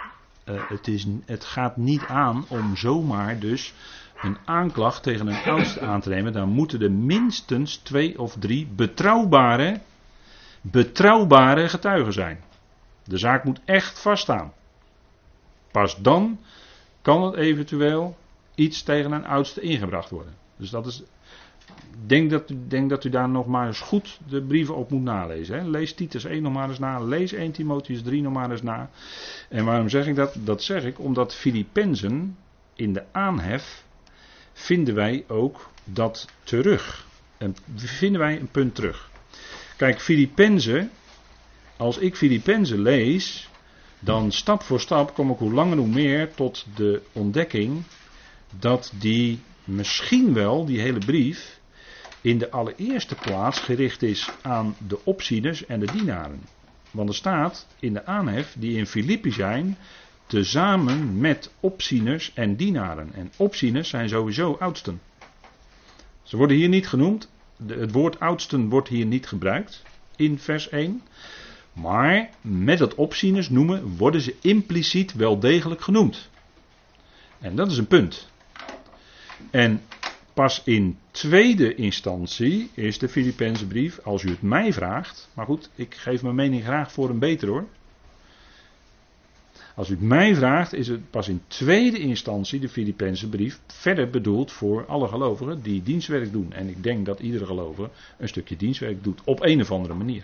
uh, het, is, het gaat niet aan om zomaar dus een aanklacht tegen een oudste aan te nemen. Dan moeten er minstens twee of drie betrouwbare, betrouwbare getuigen zijn. De zaak moet echt vaststaan. Pas dan kan het eventueel iets tegen een oudste ingebracht worden. Dus dat is denk dat, denk dat u daar nog maar eens goed de brieven op moet nalezen. Hè. Lees Titus 1 nog maar eens na. Lees 1 Timotheus 3 nog maar eens na. En waarom zeg ik dat? Dat zeg ik omdat Filippenzen in de aanhef vinden wij ook dat terug. En vinden wij een punt terug. Kijk, Filippenzen, als ik Filippenzen lees, dan stap voor stap kom ik hoe langer hoe meer tot de ontdekking dat die misschien wel, die hele brief, in de allereerste plaats gericht is aan de opzieners en de dienaren. Want er staat in de aanhef die in Filippi zijn, tezamen met opzieners en dienaren. En opzieners zijn sowieso oudsten. Ze worden hier niet genoemd. het woord oudsten wordt hier niet gebruikt in vers 1. Maar met het opzieners noemen worden ze impliciet wel degelijk genoemd. En dat is een punt. En Pas in tweede instantie is de Filipijnse brief, als u het mij vraagt, maar goed, ik geef mijn mening graag voor een beter hoor. Als u het mij vraagt, is het pas in tweede instantie de Filipijnse brief verder bedoeld voor alle gelovigen die dienstwerk doen. En ik denk dat iedere gelovige een stukje dienstwerk doet op een of andere manier.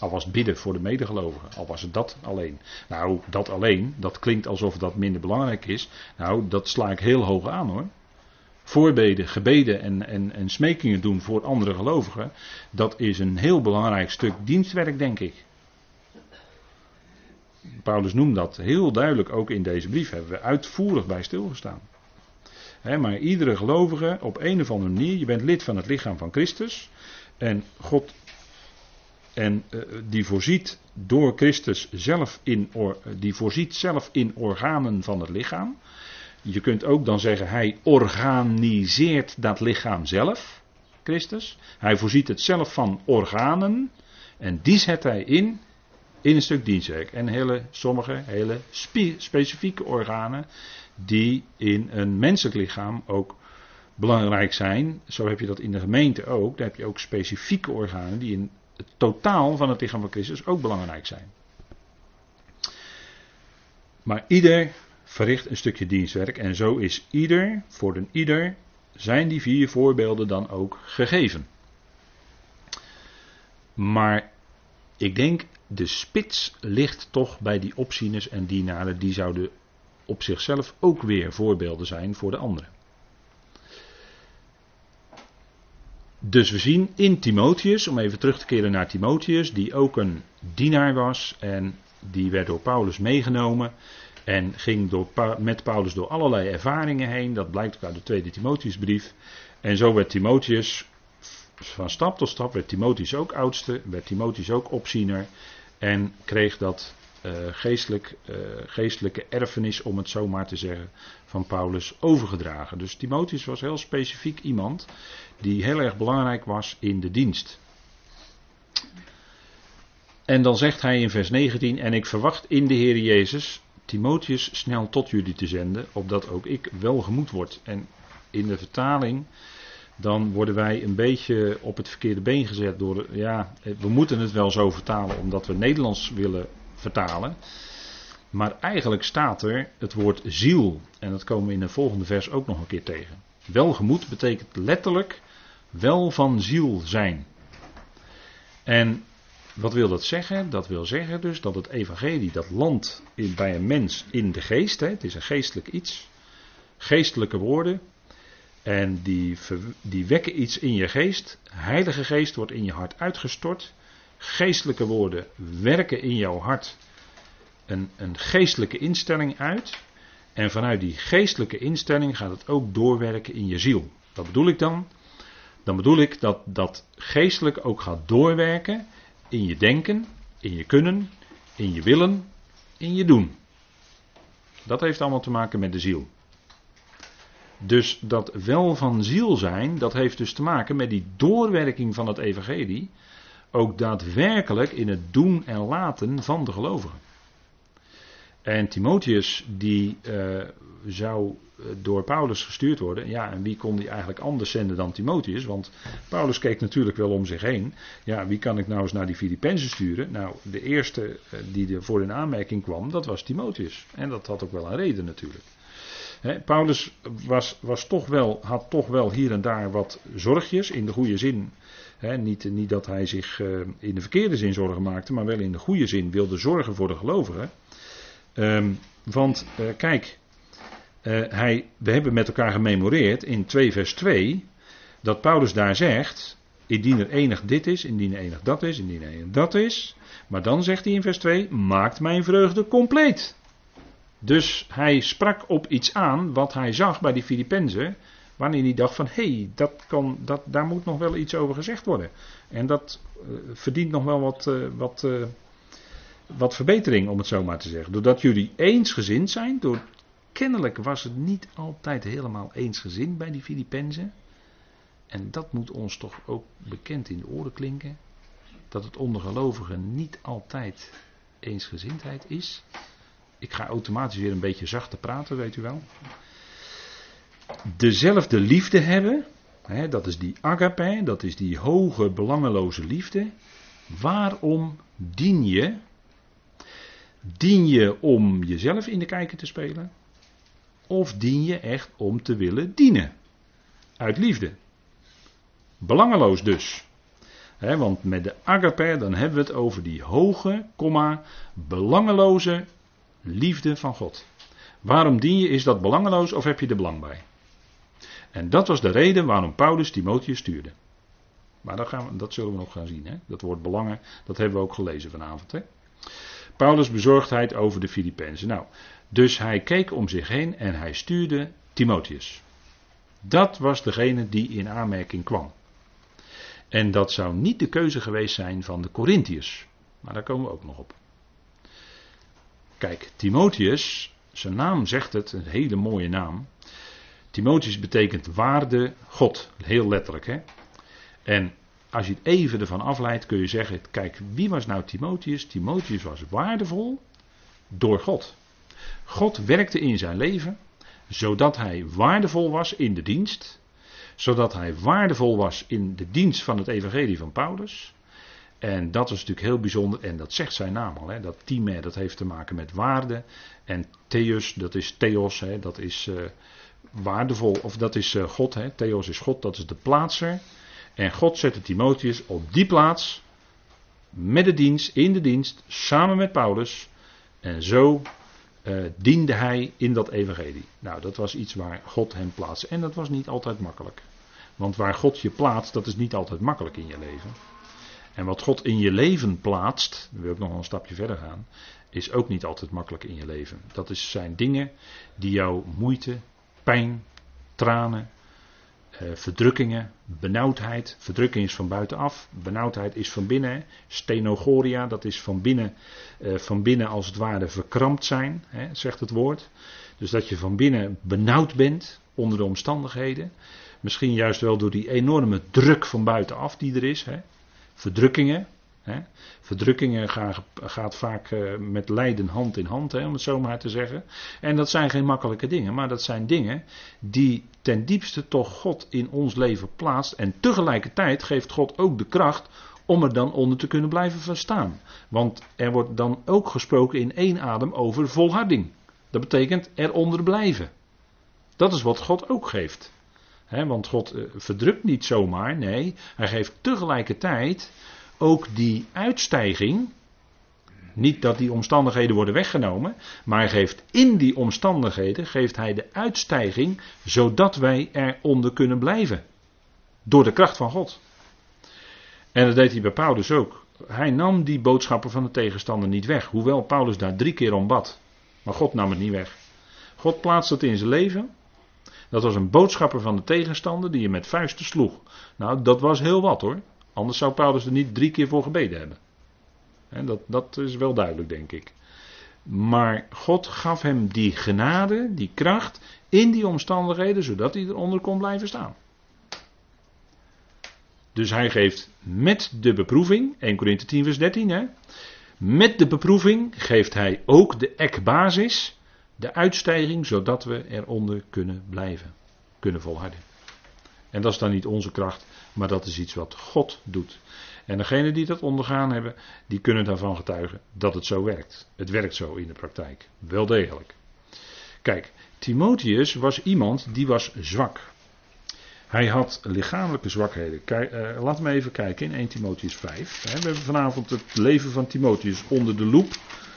Al was bidden voor de medegelovigen, al was het dat alleen. Nou, dat alleen, dat klinkt alsof dat minder belangrijk is. Nou, dat sla ik heel hoog aan hoor. Voorbeden, gebeden en, en, en smekingen doen voor andere gelovigen, dat is een heel belangrijk stuk dienstwerk, denk ik. Paulus noemt dat heel duidelijk ook in deze brief, hebben we uitvoerig bij stilgestaan. maar iedere gelovige op een of andere manier, je bent lid van het lichaam van Christus. En God, en uh, die voorziet door Christus zelf in, die voorziet zelf in organen van het lichaam. Je kunt ook dan zeggen, hij organiseert dat lichaam zelf, Christus. Hij voorziet het zelf van organen en die zet hij in in een stuk dienstwerk. En hele, sommige hele specifieke organen die in een menselijk lichaam ook belangrijk zijn. Zo heb je dat in de gemeente ook. Daar heb je ook specifieke organen die in het totaal van het lichaam van Christus ook belangrijk zijn. Maar ieder verricht een stukje dienstwerk en zo is ieder, voor een ieder, zijn die vier voorbeelden dan ook gegeven. Maar ik denk de spits ligt toch bij die opzieners en dienaren, die zouden op zichzelf ook weer voorbeelden zijn voor de anderen. Dus we zien in Timotheus, om even terug te keren naar Timotheus, die ook een dienaar was en die werd door Paulus meegenomen en ging door, met Paulus door allerlei ervaringen heen. Dat blijkt ook uit de tweede Timotheusbrief. En zo werd Timotheus van stap tot stap, werd Timotheus ook oudste, werd Timotheus ook opziener en kreeg dat uh, geestelijk, uh, geestelijke erfenis, om het zo maar te zeggen, van Paulus overgedragen. Dus Timotheus was heel specifiek iemand die heel erg belangrijk was in de dienst. En dan zegt hij in vers 19: En ik verwacht in de Heer Jezus Timotheus snel tot jullie te zenden, opdat ook ik welgemoed word. En in de vertaling dan worden wij een beetje op het verkeerde been gezet door, ja, we moeten het wel zo vertalen omdat we Nederlands willen vertalen. Maar eigenlijk staat er het woord ziel, en dat komen we in de volgende vers ook nog een keer tegen. Welgemoed betekent letterlijk wel van ziel zijn. En wat wil dat zeggen? Dat wil zeggen dus dat het evangelie, dat landt bij een mens in de geest, hè, het is een geestelijk iets, geestelijke woorden, en die, die wekken iets in je geest. Heilige geest wordt in je hart uitgestort. Geestelijke woorden werken in jouw hart een, een geestelijke instelling uit. En vanuit die geestelijke instelling gaat het ook doorwerken in je ziel. Wat bedoel ik dan? Dan bedoel ik dat dat geestelijk ook gaat doorwerken in je denken, in je kunnen, in je willen, in je doen. Dat heeft allemaal te maken met de ziel. Dus dat wel van ziel zijn, dat heeft dus te maken met die doorwerking van het evangelie, ook daadwerkelijk in het doen en laten van de gelovigen. En Timotheus, die uh, zou eh, door Paulus gestuurd worden. Ja, en wie kon die eigenlijk anders zenden dan Timotheus? Want Paulus keek natuurlijk wel om zich heen. Ja, wie kan ik nou eens naar die Filippenzen sturen? Nou, de eerste eh, die er voor in aanmerking kwam, dat was Timotheus. En dat had ook wel een reden natuurlijk. Paulus was, was toch wel, had toch wel hier en daar wat zorgjes in de goede zin. niet, niet, dat hij zich in de verkeerde zin zorgen maakte, maar wel in de goede zin wilde zorgen voor de gelovigen. Um, want uh, kijk, uh, hij, we hebben met elkaar gememoreerd in 2 vers 2 dat Paulus daar zegt, indien er enig dit is, indien er enig dat is, indien er enig dat is. Maar dan zegt hij in vers 2, maakt mijn vreugde compleet. Dus hij sprak op iets aan wat hij zag bij die Filippenzen. Wanneer hij dacht van hé, hey, dat kan, dat, daar moet nog wel iets over gezegd worden. En dat uh, verdient nog wel wat, wat, wat verbetering, om het zo maar te zeggen. Doordat jullie eensgezind zijn, door, kennelijk was het niet altijd helemaal eensgezind bij die Filippenzen. En dat moet ons toch ook bekend in de oren klinken. Dat het onder gelovigen niet altijd eensgezindheid is. Ik ga automatisch weer een beetje zachter praten, weet u wel. Dezelfde liefde hebben, hè, dat is die agape, dat is die hoge, belangeloze liefde. Waarom dien je? Dien je om jezelf in de kijker te spelen? Of dien je echt om te willen dienen? Uit liefde. Belangeloos dus. want met de agape dan hebben we het over die hoge, komma, belangeloze liefde van God. Waarom dien je? Is dat belangeloos of heb je er belang bij? En dat was de reden waarom Paulus Timotheus stuurde. Maar dat, gaan dat zullen we nog gaan zien. Dat woord belangen, dat hebben we ook gelezen vanavond. Hè? Paulus' bezorgdheid over de Filippenzen. Nou, dus hij keek om zich heen en hij stuurde Timotheus. Dat was degene die in aanmerking kwam. En dat zou niet de keuze geweest zijn van de Corinthiërs. Maar daar komen we ook nog op. Kijk, Timotheus, zijn naam zegt het, een hele mooie naam. Timotheus betekent waarde God, heel letterlijk. Hè? En als je het even ervan afleidt, kun je zeggen: kijk, wie was nou Timotheus? Timotheus was waardevol door God. God werkte in zijn leven zodat hij waardevol was in de dienst, zodat hij waardevol was in de dienst van het evangelie van Paulus. En dat is natuurlijk heel bijzonder, en dat zegt zijn naam al. Hè, dat time, dat heeft te maken met waarde. En theos, dat is theos, hè, dat is uh, waardevol, of dat is uh, God. Hè, theos is God, dat is de plaatser. En God zette Timotheus op die plaats, met de dienst, in de dienst, samen met Paulus. En zo uh, diende hij in dat evangelie. Nou, dat was iets waar God hem plaatste. En dat was niet altijd makkelijk. Want waar God je plaatst, dat is niet altijd makkelijk in je leven. En wat God in je leven plaatst, dan wil ik nog een stapje verder gaan, is ook niet altijd makkelijk in je leven. Dat zijn dingen die jou moeite, pijn, tranen, eh, verdrukkingen, benauwdheid. Verdrukking is van buitenaf, benauwdheid is van binnen. Stenogoria, dat is van binnen, eh, van binnen als het ware verkrampt zijn, zegt het woord. Dus dat je van binnen benauwd bent onder de omstandigheden. Misschien juist wel door die enorme druk van buitenaf die er is. Verdrukkingen, Hè. Verdrukkingen gaat, gaat vaak uh, met lijden hand in hand, hè, om het zo maar te zeggen. En dat zijn geen makkelijke dingen, maar dat zijn dingen die ten diepste toch God in ons leven plaatst. En tegelijkertijd geeft God ook de kracht om er dan onder te kunnen blijven verstaan. Want er wordt dan ook gesproken in één adem over volharding. Dat betekent eronder blijven. Dat is wat God ook geeft. want God uh, verdrukt niet zomaar, nee, hij geeft tegelijkertijd ook die uitstijging, niet dat die omstandigheden worden weggenomen, maar geeft in die omstandigheden geeft hij de uitstijging zodat wij eronder kunnen blijven. Door de kracht van God. En dat deed hij bij Paulus ook. Hij nam die boodschappen van de tegenstander niet weg, hoewel Paulus daar drie keer om bad. Maar God nam het niet weg. God plaatste het in zijn leven. Dat was een boodschapper van de tegenstander die je met vuisten sloeg. Nou, dat was heel wat hoor. Anders zou Paulus er niet drie keer voor gebeden hebben. dat, dat is wel duidelijk, denk ik. Maar God gaf hem die genade, die kracht, in die omstandigheden, zodat hij eronder kon blijven staan. Dus hij geeft met de beproeving, 1 Korinthe 10 vers 13, hè, met de beproeving geeft hij ook de ekbasis, de uitstijging, zodat we eronder kunnen blijven, kunnen volharden. En dat is dan niet onze kracht, maar dat is iets wat God doet. En degenen die dat ondergaan hebben, die kunnen daarvan getuigen dat het zo werkt. Het werkt zo in de praktijk. Wel degelijk. Kijk, Timotheus was iemand die was zwak. Hij had lichamelijke zwakheden. Kijk, uh, laten we even kijken in 1 Timotheus 5. We hebben vanavond het leven van Timotheus onder de loep,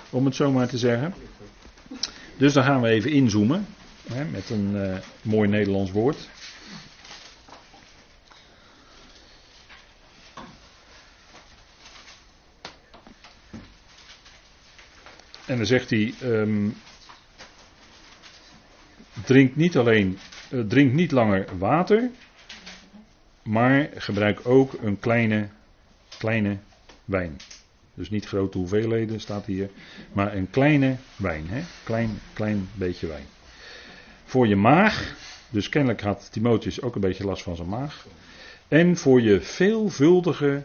om het zo maar te zeggen. Dus dan gaan we even inzoomen met een uh, mooi Nederlands woord. En dan zegt hij: um, drink niet alleen, uh, drink niet langer water, maar gebruik ook een kleine, kleine wijn. Dus niet grote hoeveelheden staat hier, maar een kleine wijn, hè? Klein, klein beetje wijn. Voor je maag, dus kennelijk had Timotheus ook een beetje last van zijn maag. En voor je veelvuldige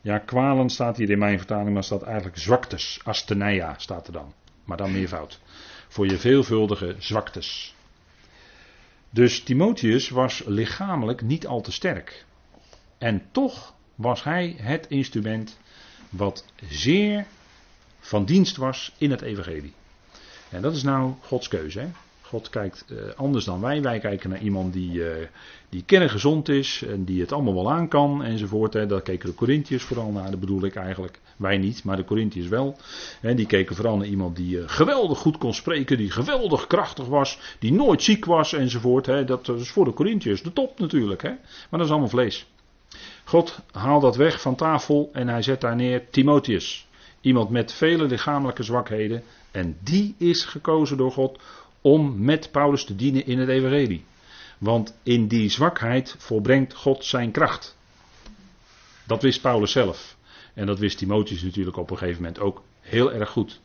ja, kwalen staat hier in mijn vertaling, maar staat eigenlijk zwaktes. Asteneia staat er dan. Maar dan meervoud. Voor je veelvuldige zwaktes. Dus Timotheus was lichamelijk niet al te sterk. En toch was hij het instrument wat zeer van dienst was in het evangelie. En dat is nou Gods keuze. Hè? God kijkt eh, anders dan wij. Wij kijken naar iemand die, uh, die kerngezond is en die het allemaal wel aan kan enzovoort. Daar keken de Corinthiërs vooral naar, dat bedoel ik eigenlijk. Wij niet, maar de Corinthiërs wel. Die keken vooral naar iemand die uh, geweldig goed kon spreken, die geweldig krachtig was, die nooit ziek was enzovoort. Dat is voor de Corinthiërs de top natuurlijk. Maar dat is allemaal vlees. God haalt dat weg van tafel en hij zet daar neer Timotheus. Iemand met vele lichamelijke zwakheden. En die is gekozen door God om met Paulus te dienen in het evangelie. Want in die zwakheid volbrengt God zijn kracht. Dat wist Paulus zelf. En dat wist Timotheus natuurlijk op een gegeven moment ook heel erg goed.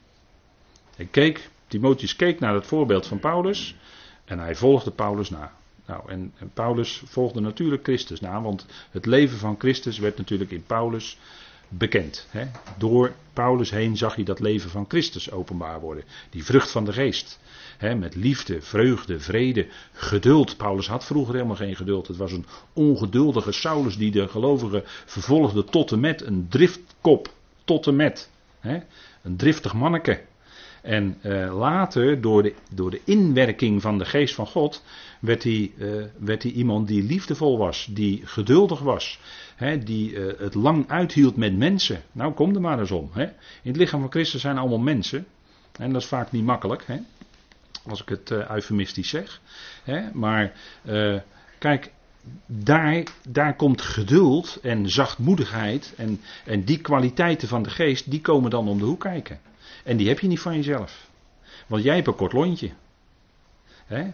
Hij keek, Timotheus keek naar het voorbeeld van Paulus en hij volgde Paulus na. Nou, en, en Paulus volgde natuurlijk Christus na, want het leven van Christus werd natuurlijk in Paulus bekend. Hè? Door Paulus heen zag je dat leven van Christus openbaar worden. Die vrucht van de geest. Hè? Met liefde, vreugde, vrede, geduld. Paulus had vroeger helemaal geen geduld. Het was een ongeduldige Saulus die de gelovigen vervolgde tot en met. Een driftkop tot en met. Hè? Een driftig manneke. En uh, later, door de, door de inwerking van de geest van God, werd hij, uh, werd hij iemand die liefdevol was, die geduldig was, hè, die uh, het lang uithield met mensen. Nou, kom er maar eens om. Hè. In het lichaam van Christus zijn allemaal mensen. En dat is vaak niet makkelijk, hè, als ik het eufemistisch zeg. Hè. Maar kijk, daar, daar komt geduld en zachtmoedigheid en, en die kwaliteiten van de geest, die komen dan om de hoek kijken. En die heb je niet van jezelf. Want jij hebt een kort lontje.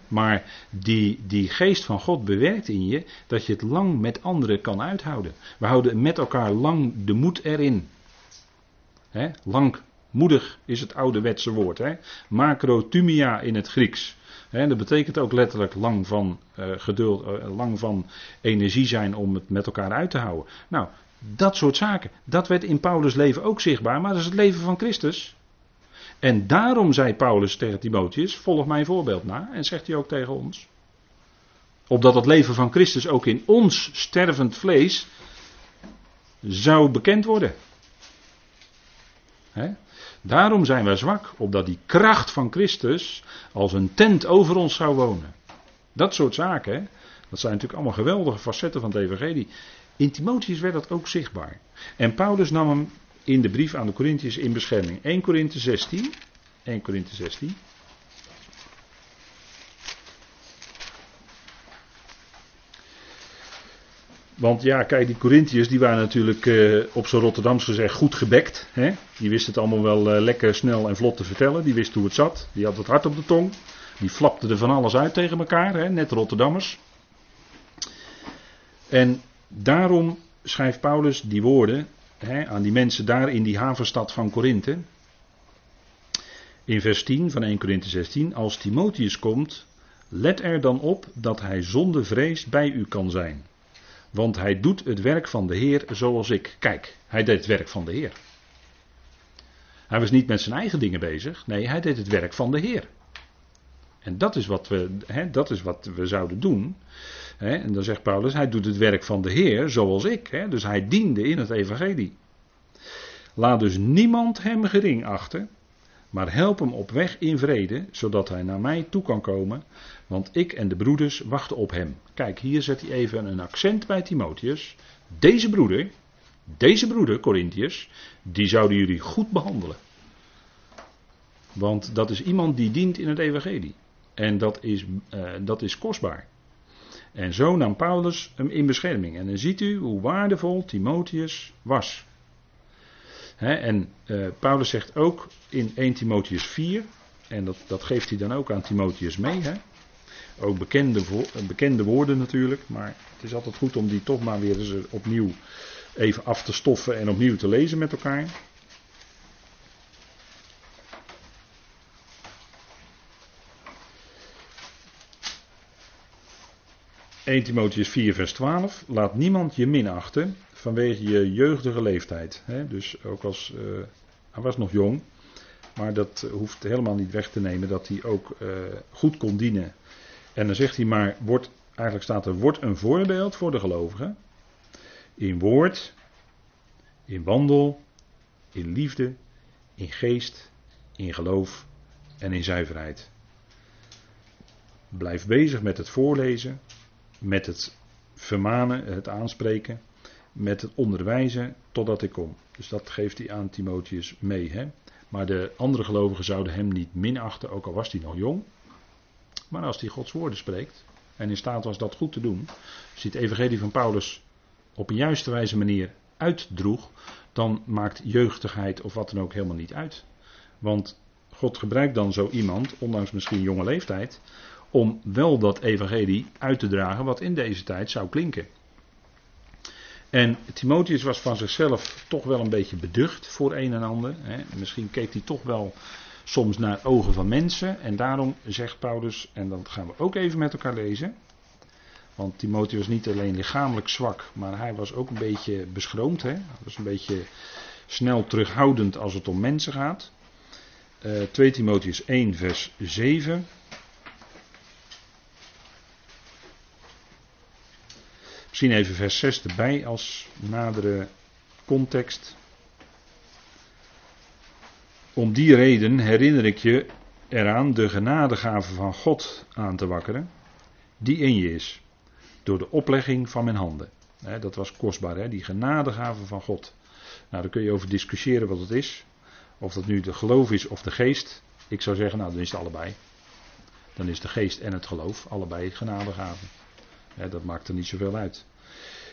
Maar die, die geest van God bewerkt in je dat je het lang met anderen kan uithouden. We houden met elkaar lang de moed erin. He? Langmoedig is het ouderwetse woord. He? Macrotumia in het Grieks. dat betekent ook letterlijk lang van uh, geduld, uh, lang van energie zijn om het met elkaar uit te houden. Nou, dat soort zaken. Dat werd in Paulus' leven ook zichtbaar, maar dat is het leven van Christus. En daarom zei Paulus tegen Timotheus: Volg mijn voorbeeld na. En zegt hij ook tegen ons. Opdat het leven van Christus ook in ons stervend vlees zou bekend worden. Daarom zijn wij zwak, opdat die kracht van Christus als een tent over ons zou wonen. Dat soort zaken, dat zijn natuurlijk allemaal geweldige facetten van het Evangelie. In Timotheus werd dat ook zichtbaar. En Paulus nam hem in de brief aan de Corinthiërs in bescherming. 1 Korinthe 16. 1 Korinthe 16. Want ja, kijk, die Corinthiërs die waren natuurlijk uh, op zijn Rotterdams gezegd goed gebekt. Hè? Die wisten het allemaal wel uh, lekker snel en vlot te vertellen. Die wisten hoe het zat. Die had het hart op de tong. Die flapten er van alles uit tegen elkaar, hè? net Rotterdammers. En daarom schrijft Paulus die woorden hè, aan die mensen daar in die havenstad van Korinthe. In vers 10 van 1 Korinthe 16, als Timotheus komt, let er dan op dat hij zonder vrees bij u kan zijn. Want hij doet het werk van de Heer zoals ik. Kijk, hij deed het werk van de Heer. Hij was niet met zijn eigen dingen bezig, nee, hij deed het werk van de Heer. En dat is wat we, hè, dat is wat we zouden doen. En dan zegt Paulus, hij doet het werk van de Heer zoals ik. Dus hij diende in het evangelie. Laat dus niemand hem gering achten, maar help hem op weg in vrede, zodat hij naar mij toe kan komen, want ik en de broeders wachten op hem. Kijk, hier zet hij even een accent bij Timotheus. Deze broeder, deze broeder, Corinthiërs, die zouden jullie goed behandelen. Want dat is iemand die dient in het evangelie. En dat is, uh, dat is kostbaar. En zo nam Paulus hem in bescherming. En dan ziet u hoe waardevol Timotheus was. en uh, Paulus zegt ook in 1 Timotheus 4, en dat, dat geeft hij dan ook aan Timotheus mee. Ook bekende, bekende woorden natuurlijk, maar het is altijd goed om die toch maar weer eens opnieuw even af te stoffen en opnieuw te lezen met elkaar. 1 Timotheus 4, vers 12. Laat niemand je minachten vanwege je jeugdige leeftijd. dus ook als. Uh, hij was nog jong. Maar dat hoeft helemaal niet weg te nemen dat hij ook uh, goed kon dienen. En dan zegt hij maar. Wordt, eigenlijk staat er. Wordt een voorbeeld voor de gelovigen. In woord. In wandel. In liefde. In geest. In geloof. En in zuiverheid. Blijf bezig met het voorlezen, met het vermanen, het aanspreken, met het onderwijzen totdat ik kom. Dus dat geeft hij aan Timotheus mee. Hè? Maar de andere gelovigen zouden hem niet minachten, ook al was hij nog jong. Maar als hij Gods woorden spreekt en in staat was dat goed te doen, als hij het evangelie van Paulus op een juiste wijze manier uitdroeg, dan maakt jeugdigheid of wat dan ook helemaal niet uit. Want God gebruikt dan zo iemand, ondanks misschien jonge leeftijd, om wel dat evangelie uit te dragen wat in deze tijd zou klinken. En Timotheus was van zichzelf toch wel een beetje beducht voor een en ander. Hè. Misschien keek hij toch wel soms naar ogen van mensen. En daarom zegt Paulus, en dat gaan we ook even met elkaar lezen. Want Timotheus was niet alleen lichamelijk zwak, maar hij was ook een beetje beschroomd. Hè? Hij was een beetje snel terughoudend als het om mensen gaat. Uh, eh, 2 Timotheus 1, vers 7. Misschien even vers 6 erbij als nadere context. Om die reden herinner ik je eraan de genadegave van God aan te wakkeren, die in je is, door de oplegging van mijn handen. dat was kostbaar, die genadegave van God. Nou, daar kun je over discussiëren wat het is. Of dat nu de geloof is of de geest. Ik zou zeggen, nou, dan is het allebei. Dan is de geest en het geloof allebei genadegaven. dat maakt er niet zoveel uit.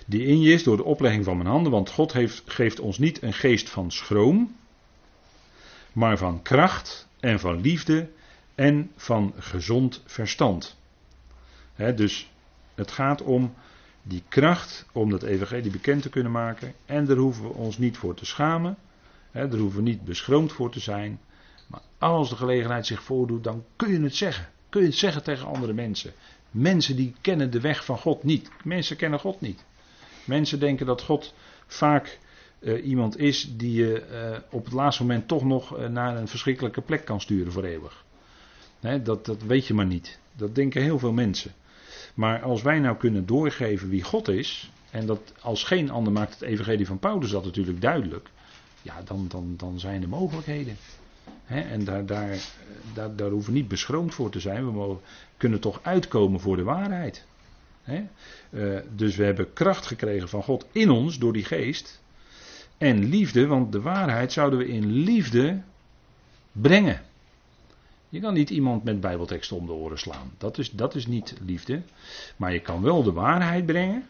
Die in je is door de oplegging van mijn handen, want God heeft, geeft ons niet een geest van schroom, maar van kracht en van liefde en van gezond verstand. dus het gaat om die kracht om dat evangelie bekend te kunnen maken. En daar hoeven we ons niet voor te schamen. daar hoeven we niet beschroomd voor te zijn. Maar als de gelegenheid zich voordoet, dan kun je het zeggen. Kun je het zeggen tegen andere mensen. Mensen die kennen de weg van God niet. Mensen kennen God niet. Mensen denken dat God vaak uh, iemand is die je uh, op het laatste moment toch nog uh, naar een verschrikkelijke plek kan sturen voor eeuwig. dat, dat weet je maar niet. Dat denken heel veel mensen. Maar als wij nou kunnen doorgeven wie God is, en dat als geen ander maakt het evangelie van Paulus dat natuurlijk duidelijk, ja, dan, dan, dan zijn er mogelijkheden. en daar, daar, daar, daar hoeven we niet beschroomd voor te zijn. We mogen, kunnen toch uitkomen voor de waarheid. Dus we hebben kracht gekregen van God in ons door die geest. En liefde, want de waarheid zouden we in liefde brengen. Je kan niet iemand met bijbelteksten om de oren slaan. Dat is, dat is niet liefde. Maar je kan wel de waarheid brengen,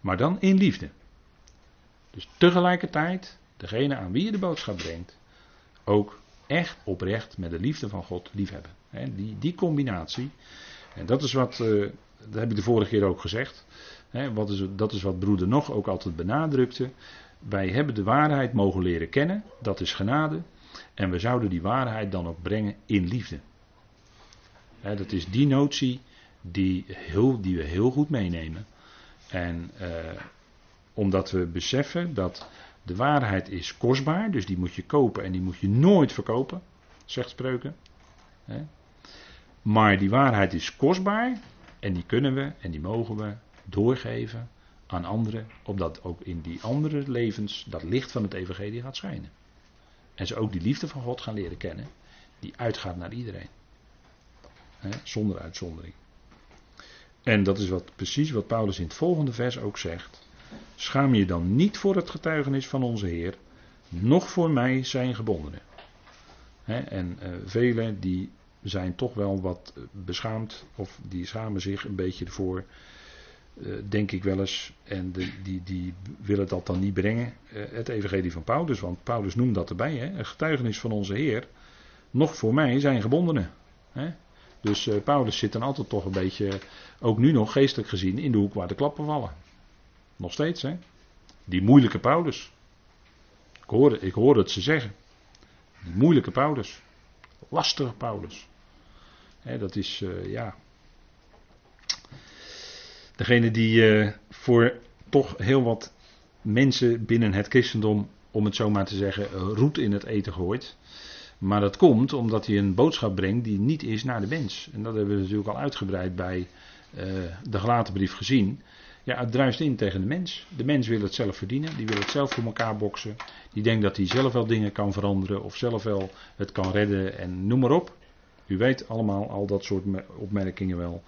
maar dan in liefde. Dus tegelijkertijd, degene aan wie je de boodschap brengt, ook echt oprecht met de liefde van God liefhebben. die, die combinatie. En dat is wat, uh, dat heb ik de vorige keer ook gezegd. wat is, dat is wat broeder nog ook altijd benadrukte. Wij hebben de waarheid mogen leren kennen, dat is genade. En we zouden die waarheid dan ook brengen in liefde. dat is die notie die, heel, die we heel goed meenemen. En eh, omdat we beseffen dat de waarheid is kostbaar, dus die moet je kopen en die moet je nooit verkopen, zegt spreuken. Maar die waarheid is kostbaar en die kunnen we en die mogen we doorgeven aan anderen, opdat ook in die andere levens dat licht van het evangelie gaat schijnen. En ze ook die liefde van God gaan leren kennen, die uitgaat naar iedereen. zonder uitzondering. En dat is wat, precies wat Paulus in het volgende vers ook zegt. Schaam je dan niet voor het getuigenis van onze Heer, noch voor mij zijn gebondenen. en uh, velen die zijn toch wel wat beschaamd, of die schamen zich een beetje ervoor eh, denk ik wel eens, en de, die, die willen dat dan niet brengen, uh, het evangelie van Paulus, want Paulus noemt dat erbij, hè, een getuigenis van onze Heer, nog voor mij zijn gebondenen. Hè. Dus Paulus zit dan altijd toch een beetje, ook nu nog geestelijk gezien, in de hoek waar de klappen vallen. Nog steeds, hè. Die moeilijke Paulus. Ik hoorde, ik hoorde het ze zeggen. Die moeilijke Paulus. Lastige Paulus. Dat is, ja, Degene die uh, voor toch heel wat mensen binnen het christendom, om het zo maar te zeggen, roet in het eten gooit. Maar dat komt omdat hij een boodschap brengt die niet is naar de mens. En dat hebben we natuurlijk al uitgebreid bij uh, de gelaten brief gezien. Ja, het druist in tegen de mens. De mens wil het zelf verdienen, die wil het zelf voor elkaar boksen. Die denkt dat hij zelf wel dingen kan veranderen of zelf wel het kan redden en noem maar op. U weet allemaal al dat soort opmerkingen wel.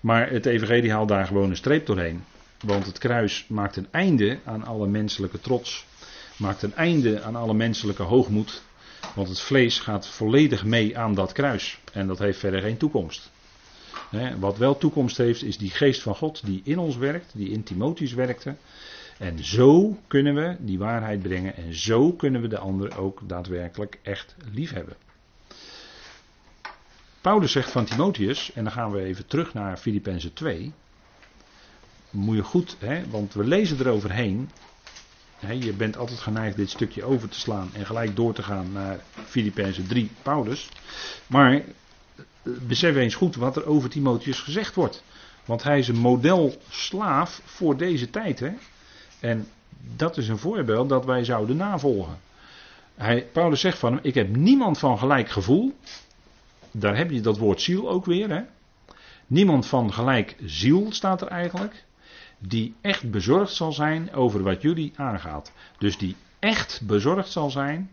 Maar het Evangelie haalt daar gewoon een streep doorheen. Want het kruis maakt een einde aan alle menselijke trots. Maakt een einde aan alle menselijke hoogmoed. Want het vlees gaat volledig mee aan dat kruis. En dat heeft verder geen toekomst. Wat wel toekomst heeft, is die geest van God die in ons werkt, die in Timotheus werkte. En zo kunnen we die waarheid brengen en zo kunnen we de ander ook daadwerkelijk echt lief hebben. Paulus zegt van Timotheus, en dan gaan we even terug naar Filippenzen 2. Moet je goed, hè, want we lezen eroverheen. Hè, je bent altijd geneigd dit stukje over te slaan en gelijk door te gaan naar Filippenzen 3, Paulus. Maar besef eens goed wat er over Timotheus gezegd wordt. Want hij is een model slaaf voor deze tijd. Hè? En dat is een voorbeeld dat wij zouden navolgen. Hij, Paulus zegt van hem: Ik heb niemand van gelijk gevoel. Daar heb je dat woord ziel ook weer. Hè? Niemand van gelijk ziel staat er eigenlijk. Die echt bezorgd zal zijn over wat jullie aangaat. Dus die echt bezorgd zal zijn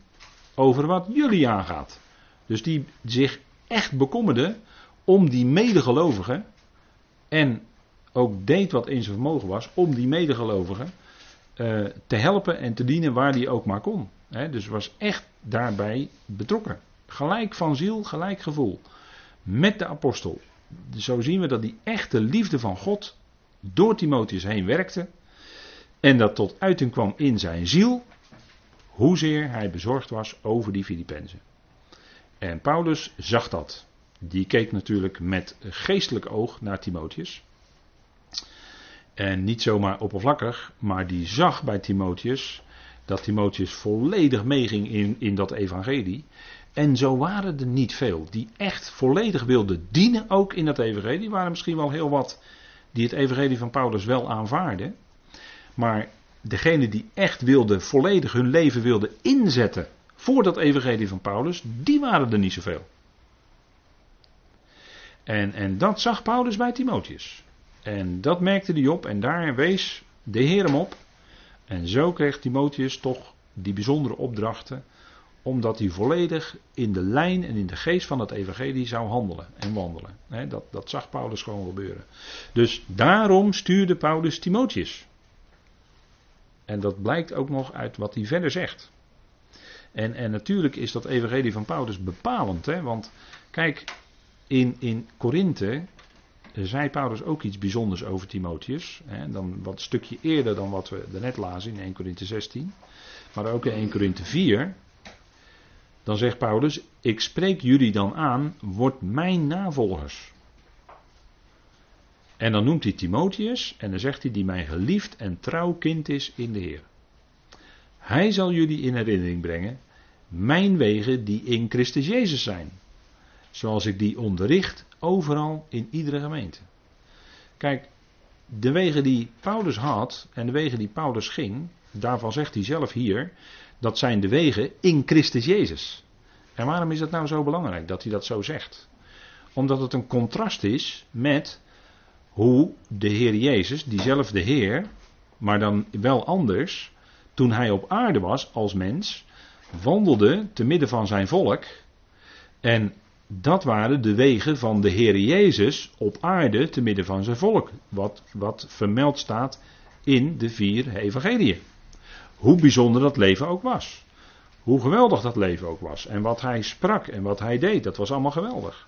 over wat jullie aangaat. Dus die zich echt bekommerde om die medegelovigen. En ook deed wat in zijn vermogen was om die medegelovigen uh, te helpen en te dienen waar die ook maar kon. Dus was echt daarbij betrokken. Gelijk van ziel, gelijk gevoel. Met de apostel. Zo zien we dat die echte liefde van God door Timotheus heen werkte. En dat tot uiting kwam in zijn ziel. Hoezeer hij bezorgd was over die Filippenzen. En Paulus zag dat. Die keek natuurlijk met geestelijk oog naar Timotheus. En niet zomaar oppervlakkig, maar die zag bij Timotheus dat Timotheus volledig meeging in, in dat evangelie. En zo waren er niet veel die echt volledig wilden dienen ook in dat evangelie. Er waren misschien wel heel wat die het evangelie van Paulus wel aanvaarden. Maar degene die echt wilden, volledig hun leven wilden inzetten voor dat evangelie van Paulus, die waren er niet zoveel. En, en dat zag Paulus bij Timotheus. En dat merkte hij op en daar wees de Heer hem op. En zo kreeg Timotheus toch die bijzondere opdrachten, omdat hij volledig in de lijn en in de geest van het evangelie zou handelen en wandelen. dat, dat zag Paulus gewoon gebeuren. Dus daarom stuurde Paulus Timotheus. En dat blijkt ook nog uit wat hij verder zegt. En, en natuurlijk is dat evangelie van Paulus bepalend, hè? want kijk, in, in Korinthe zei Paulus ook iets bijzonders over Timotheus. Hè, dan wat stukje eerder dan wat we daarnet lazen in 1 Korinthe 16. Maar ook in 1 Korinthe 4. Dan zegt Paulus: Ik spreek jullie dan aan, word mijn navolgers. En dan noemt hij Timotheus en dan zegt hij: Die mijn geliefd en trouw kind is in de Heer. Hij zal jullie in herinnering brengen mijn wegen die in Christus Jezus zijn. Zoals ik die onderricht overal in iedere gemeente. Kijk, de wegen die Paulus had en de wegen die Paulus ging, daarvan zegt hij zelf hier, dat zijn de wegen in Christus Jezus. En waarom is het nou zo belangrijk dat hij dat zo zegt? Omdat het een contrast is met hoe de Heer Jezus, diezelfde Heer, maar dan wel anders, toen hij op aarde was als mens, wandelde te midden van zijn volk en dat waren de wegen van de Heer Jezus op aarde te midden van zijn volk. Wat, wat vermeld staat in de vier evangeliën. Hoe bijzonder dat leven ook was. Hoe geweldig dat leven ook was. En wat hij sprak en wat hij deed, dat was allemaal geweldig.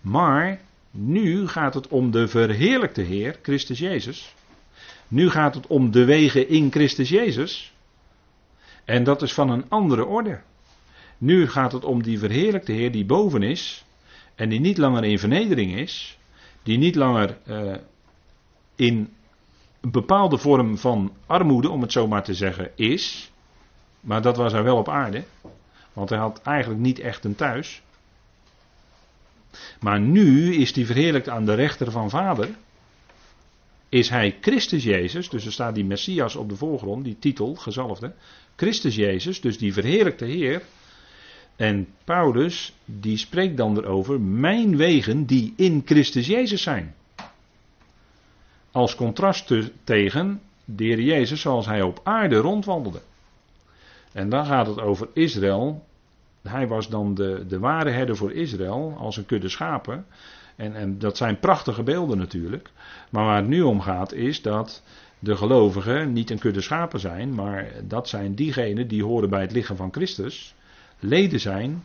Maar nu gaat het om de verheerlijkte Heer, Christus Jezus. Nu gaat het om de wegen in Christus Jezus. En dat is van een andere orde. Nu gaat het om die verheerlijkte Heer die boven is. En die niet langer in vernedering is. Die niet langer uh, in een bepaalde vorm van armoede, om het zo maar te zeggen, is. Maar dat was hij wel op aarde. Want hij had eigenlijk niet echt een thuis. Maar nu is hij verheerlijkt aan de rechter van Vader. Is hij Christus Jezus, dus er staat die Messias op de voorgrond, die titel, gezalfde. Christus Jezus, dus die verheerlijkte Heer. En Paulus, die spreekt dan erover, mijn wegen die in Christus Jezus zijn. Als contrast tegen de Heer Jezus zoals hij op aarde rondwandelde. En dan gaat het over Israël hij was dan de, de ware herder voor Israël als een kudde schapen. En, en dat zijn prachtige beelden natuurlijk. Maar waar het nu om gaat is dat de gelovigen niet een kudde schapen zijn, maar dat zijn diegenen die horen bij het lichaam van Christus, leden zijn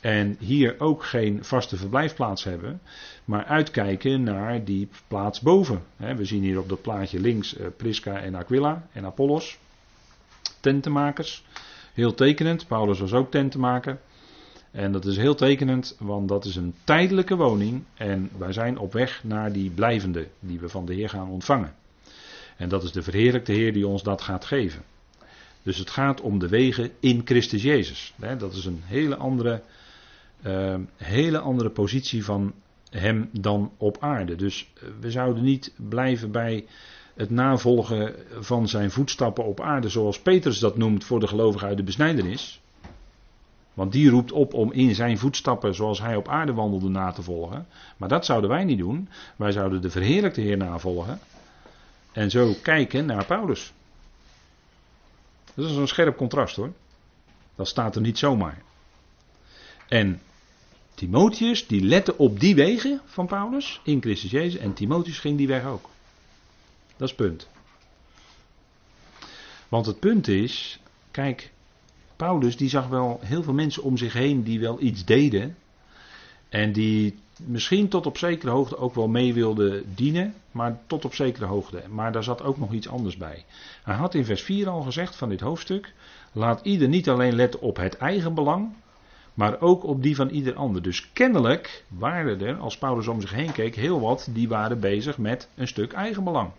en hier ook geen vaste verblijfplaats hebben, maar uitkijken naar die plaats boven. We zien hier op dat plaatje links eh, Prisca en Aquila en Apollos, tentenmakers. Heel tekenend, Paulus was ook tentenmaker. En dat is heel tekenend, want dat is een tijdelijke woning en wij zijn op weg naar die blijvende die we van de Heer gaan ontvangen. En dat is de verheerlijkte Heer die ons dat gaat geven. Dus het gaat om de wegen in Christus Jezus. Dat is een hele andere, uh, hele andere positie van Hem dan op aarde. Dus eh, we zouden niet blijven bij het navolgen van zijn voetstappen op aarde, zoals Petrus dat noemt voor de gelovigen uit de besnijdenis. Want die roept op om in zijn voetstappen, zoals hij op aarde wandelde, na te volgen. Maar dat zouden wij niet doen. Wij zouden de verheerlijkte Heer navolgen. En zo kijken naar Paulus. Dat is een scherp contrast hoor. Dat staat er niet zomaar. En Timotheus, die lette op die wegen van Paulus in Christus Jezus. En Timotheus ging die weg ook. Dat is het punt. Want het punt is, kijk, Paulus die zag wel heel veel mensen om zich heen die wel iets deden. En die misschien tot op zekere hoogte ook wel mee wilden dienen, maar tot op zekere hoogte. Maar daar zat ook nog iets anders bij. Hij had in vers 4 al gezegd van dit hoofdstuk: laat ieder niet alleen letten op het eigen belang, maar ook op die van ieder ander. Dus kennelijk waren er, als Paulus om zich heen keek, heel wat die waren bezig met een stuk eigen belang.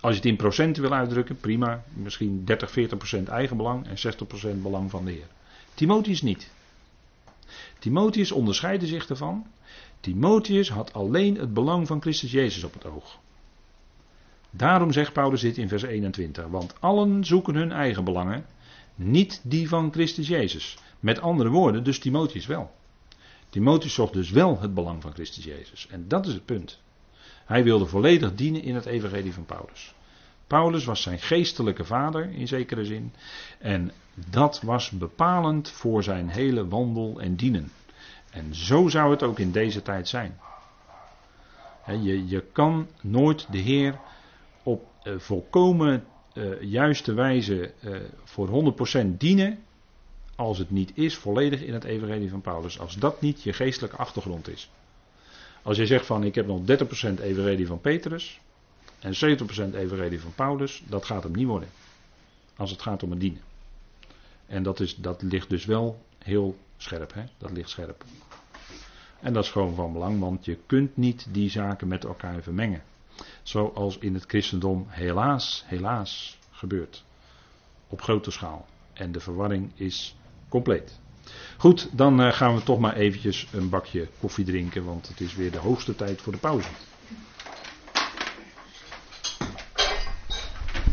Als je het in procenten wil uitdrukken, prima. Misschien 30, 40 procent eigenbelang en 60 procent belang van de Heer. Timotheus niet. Timotheus onderscheidde zich ervan. Timotheus had alleen het belang van Christus Jezus op het oog. Daarom zegt Paulus dit in vers 21. Want allen zoeken hun eigen belangen, niet die van Christus Jezus. Met andere woorden, dus Timotheus wel. Timotheus zocht dus wel het belang van Christus Jezus. En dat is het punt. Hij wilde volledig dienen in het evangelie van Paulus. Paulus was zijn geestelijke vader in zekere zin. En dat was bepalend voor zijn hele wandel en dienen. En zo zou het ook in deze tijd zijn. Je, je kan nooit de Heer op uh, volkomen uh, juiste wijze uh, voor 100% dienen. Als het niet is volledig in het evangelie van Paulus. Als dat niet je geestelijke achtergrond is. Als je zegt van ik heb nog 30% evenredig van Petrus en 70% evenredig van Paulus, dat gaat hem niet worden. Als het gaat om het dienen. En dat, is, dat ligt dus wel heel scherp, hè? dat ligt scherp. En dat is gewoon van belang, want je kunt niet die zaken met elkaar vermengen. Zoals in het christendom helaas, helaas gebeurt. Op grote schaal. En de verwarring is compleet. Goed, dan eh, gaan we toch maar eventjes een bakje koffie drinken, want het is weer de hoogste tijd voor de pauze.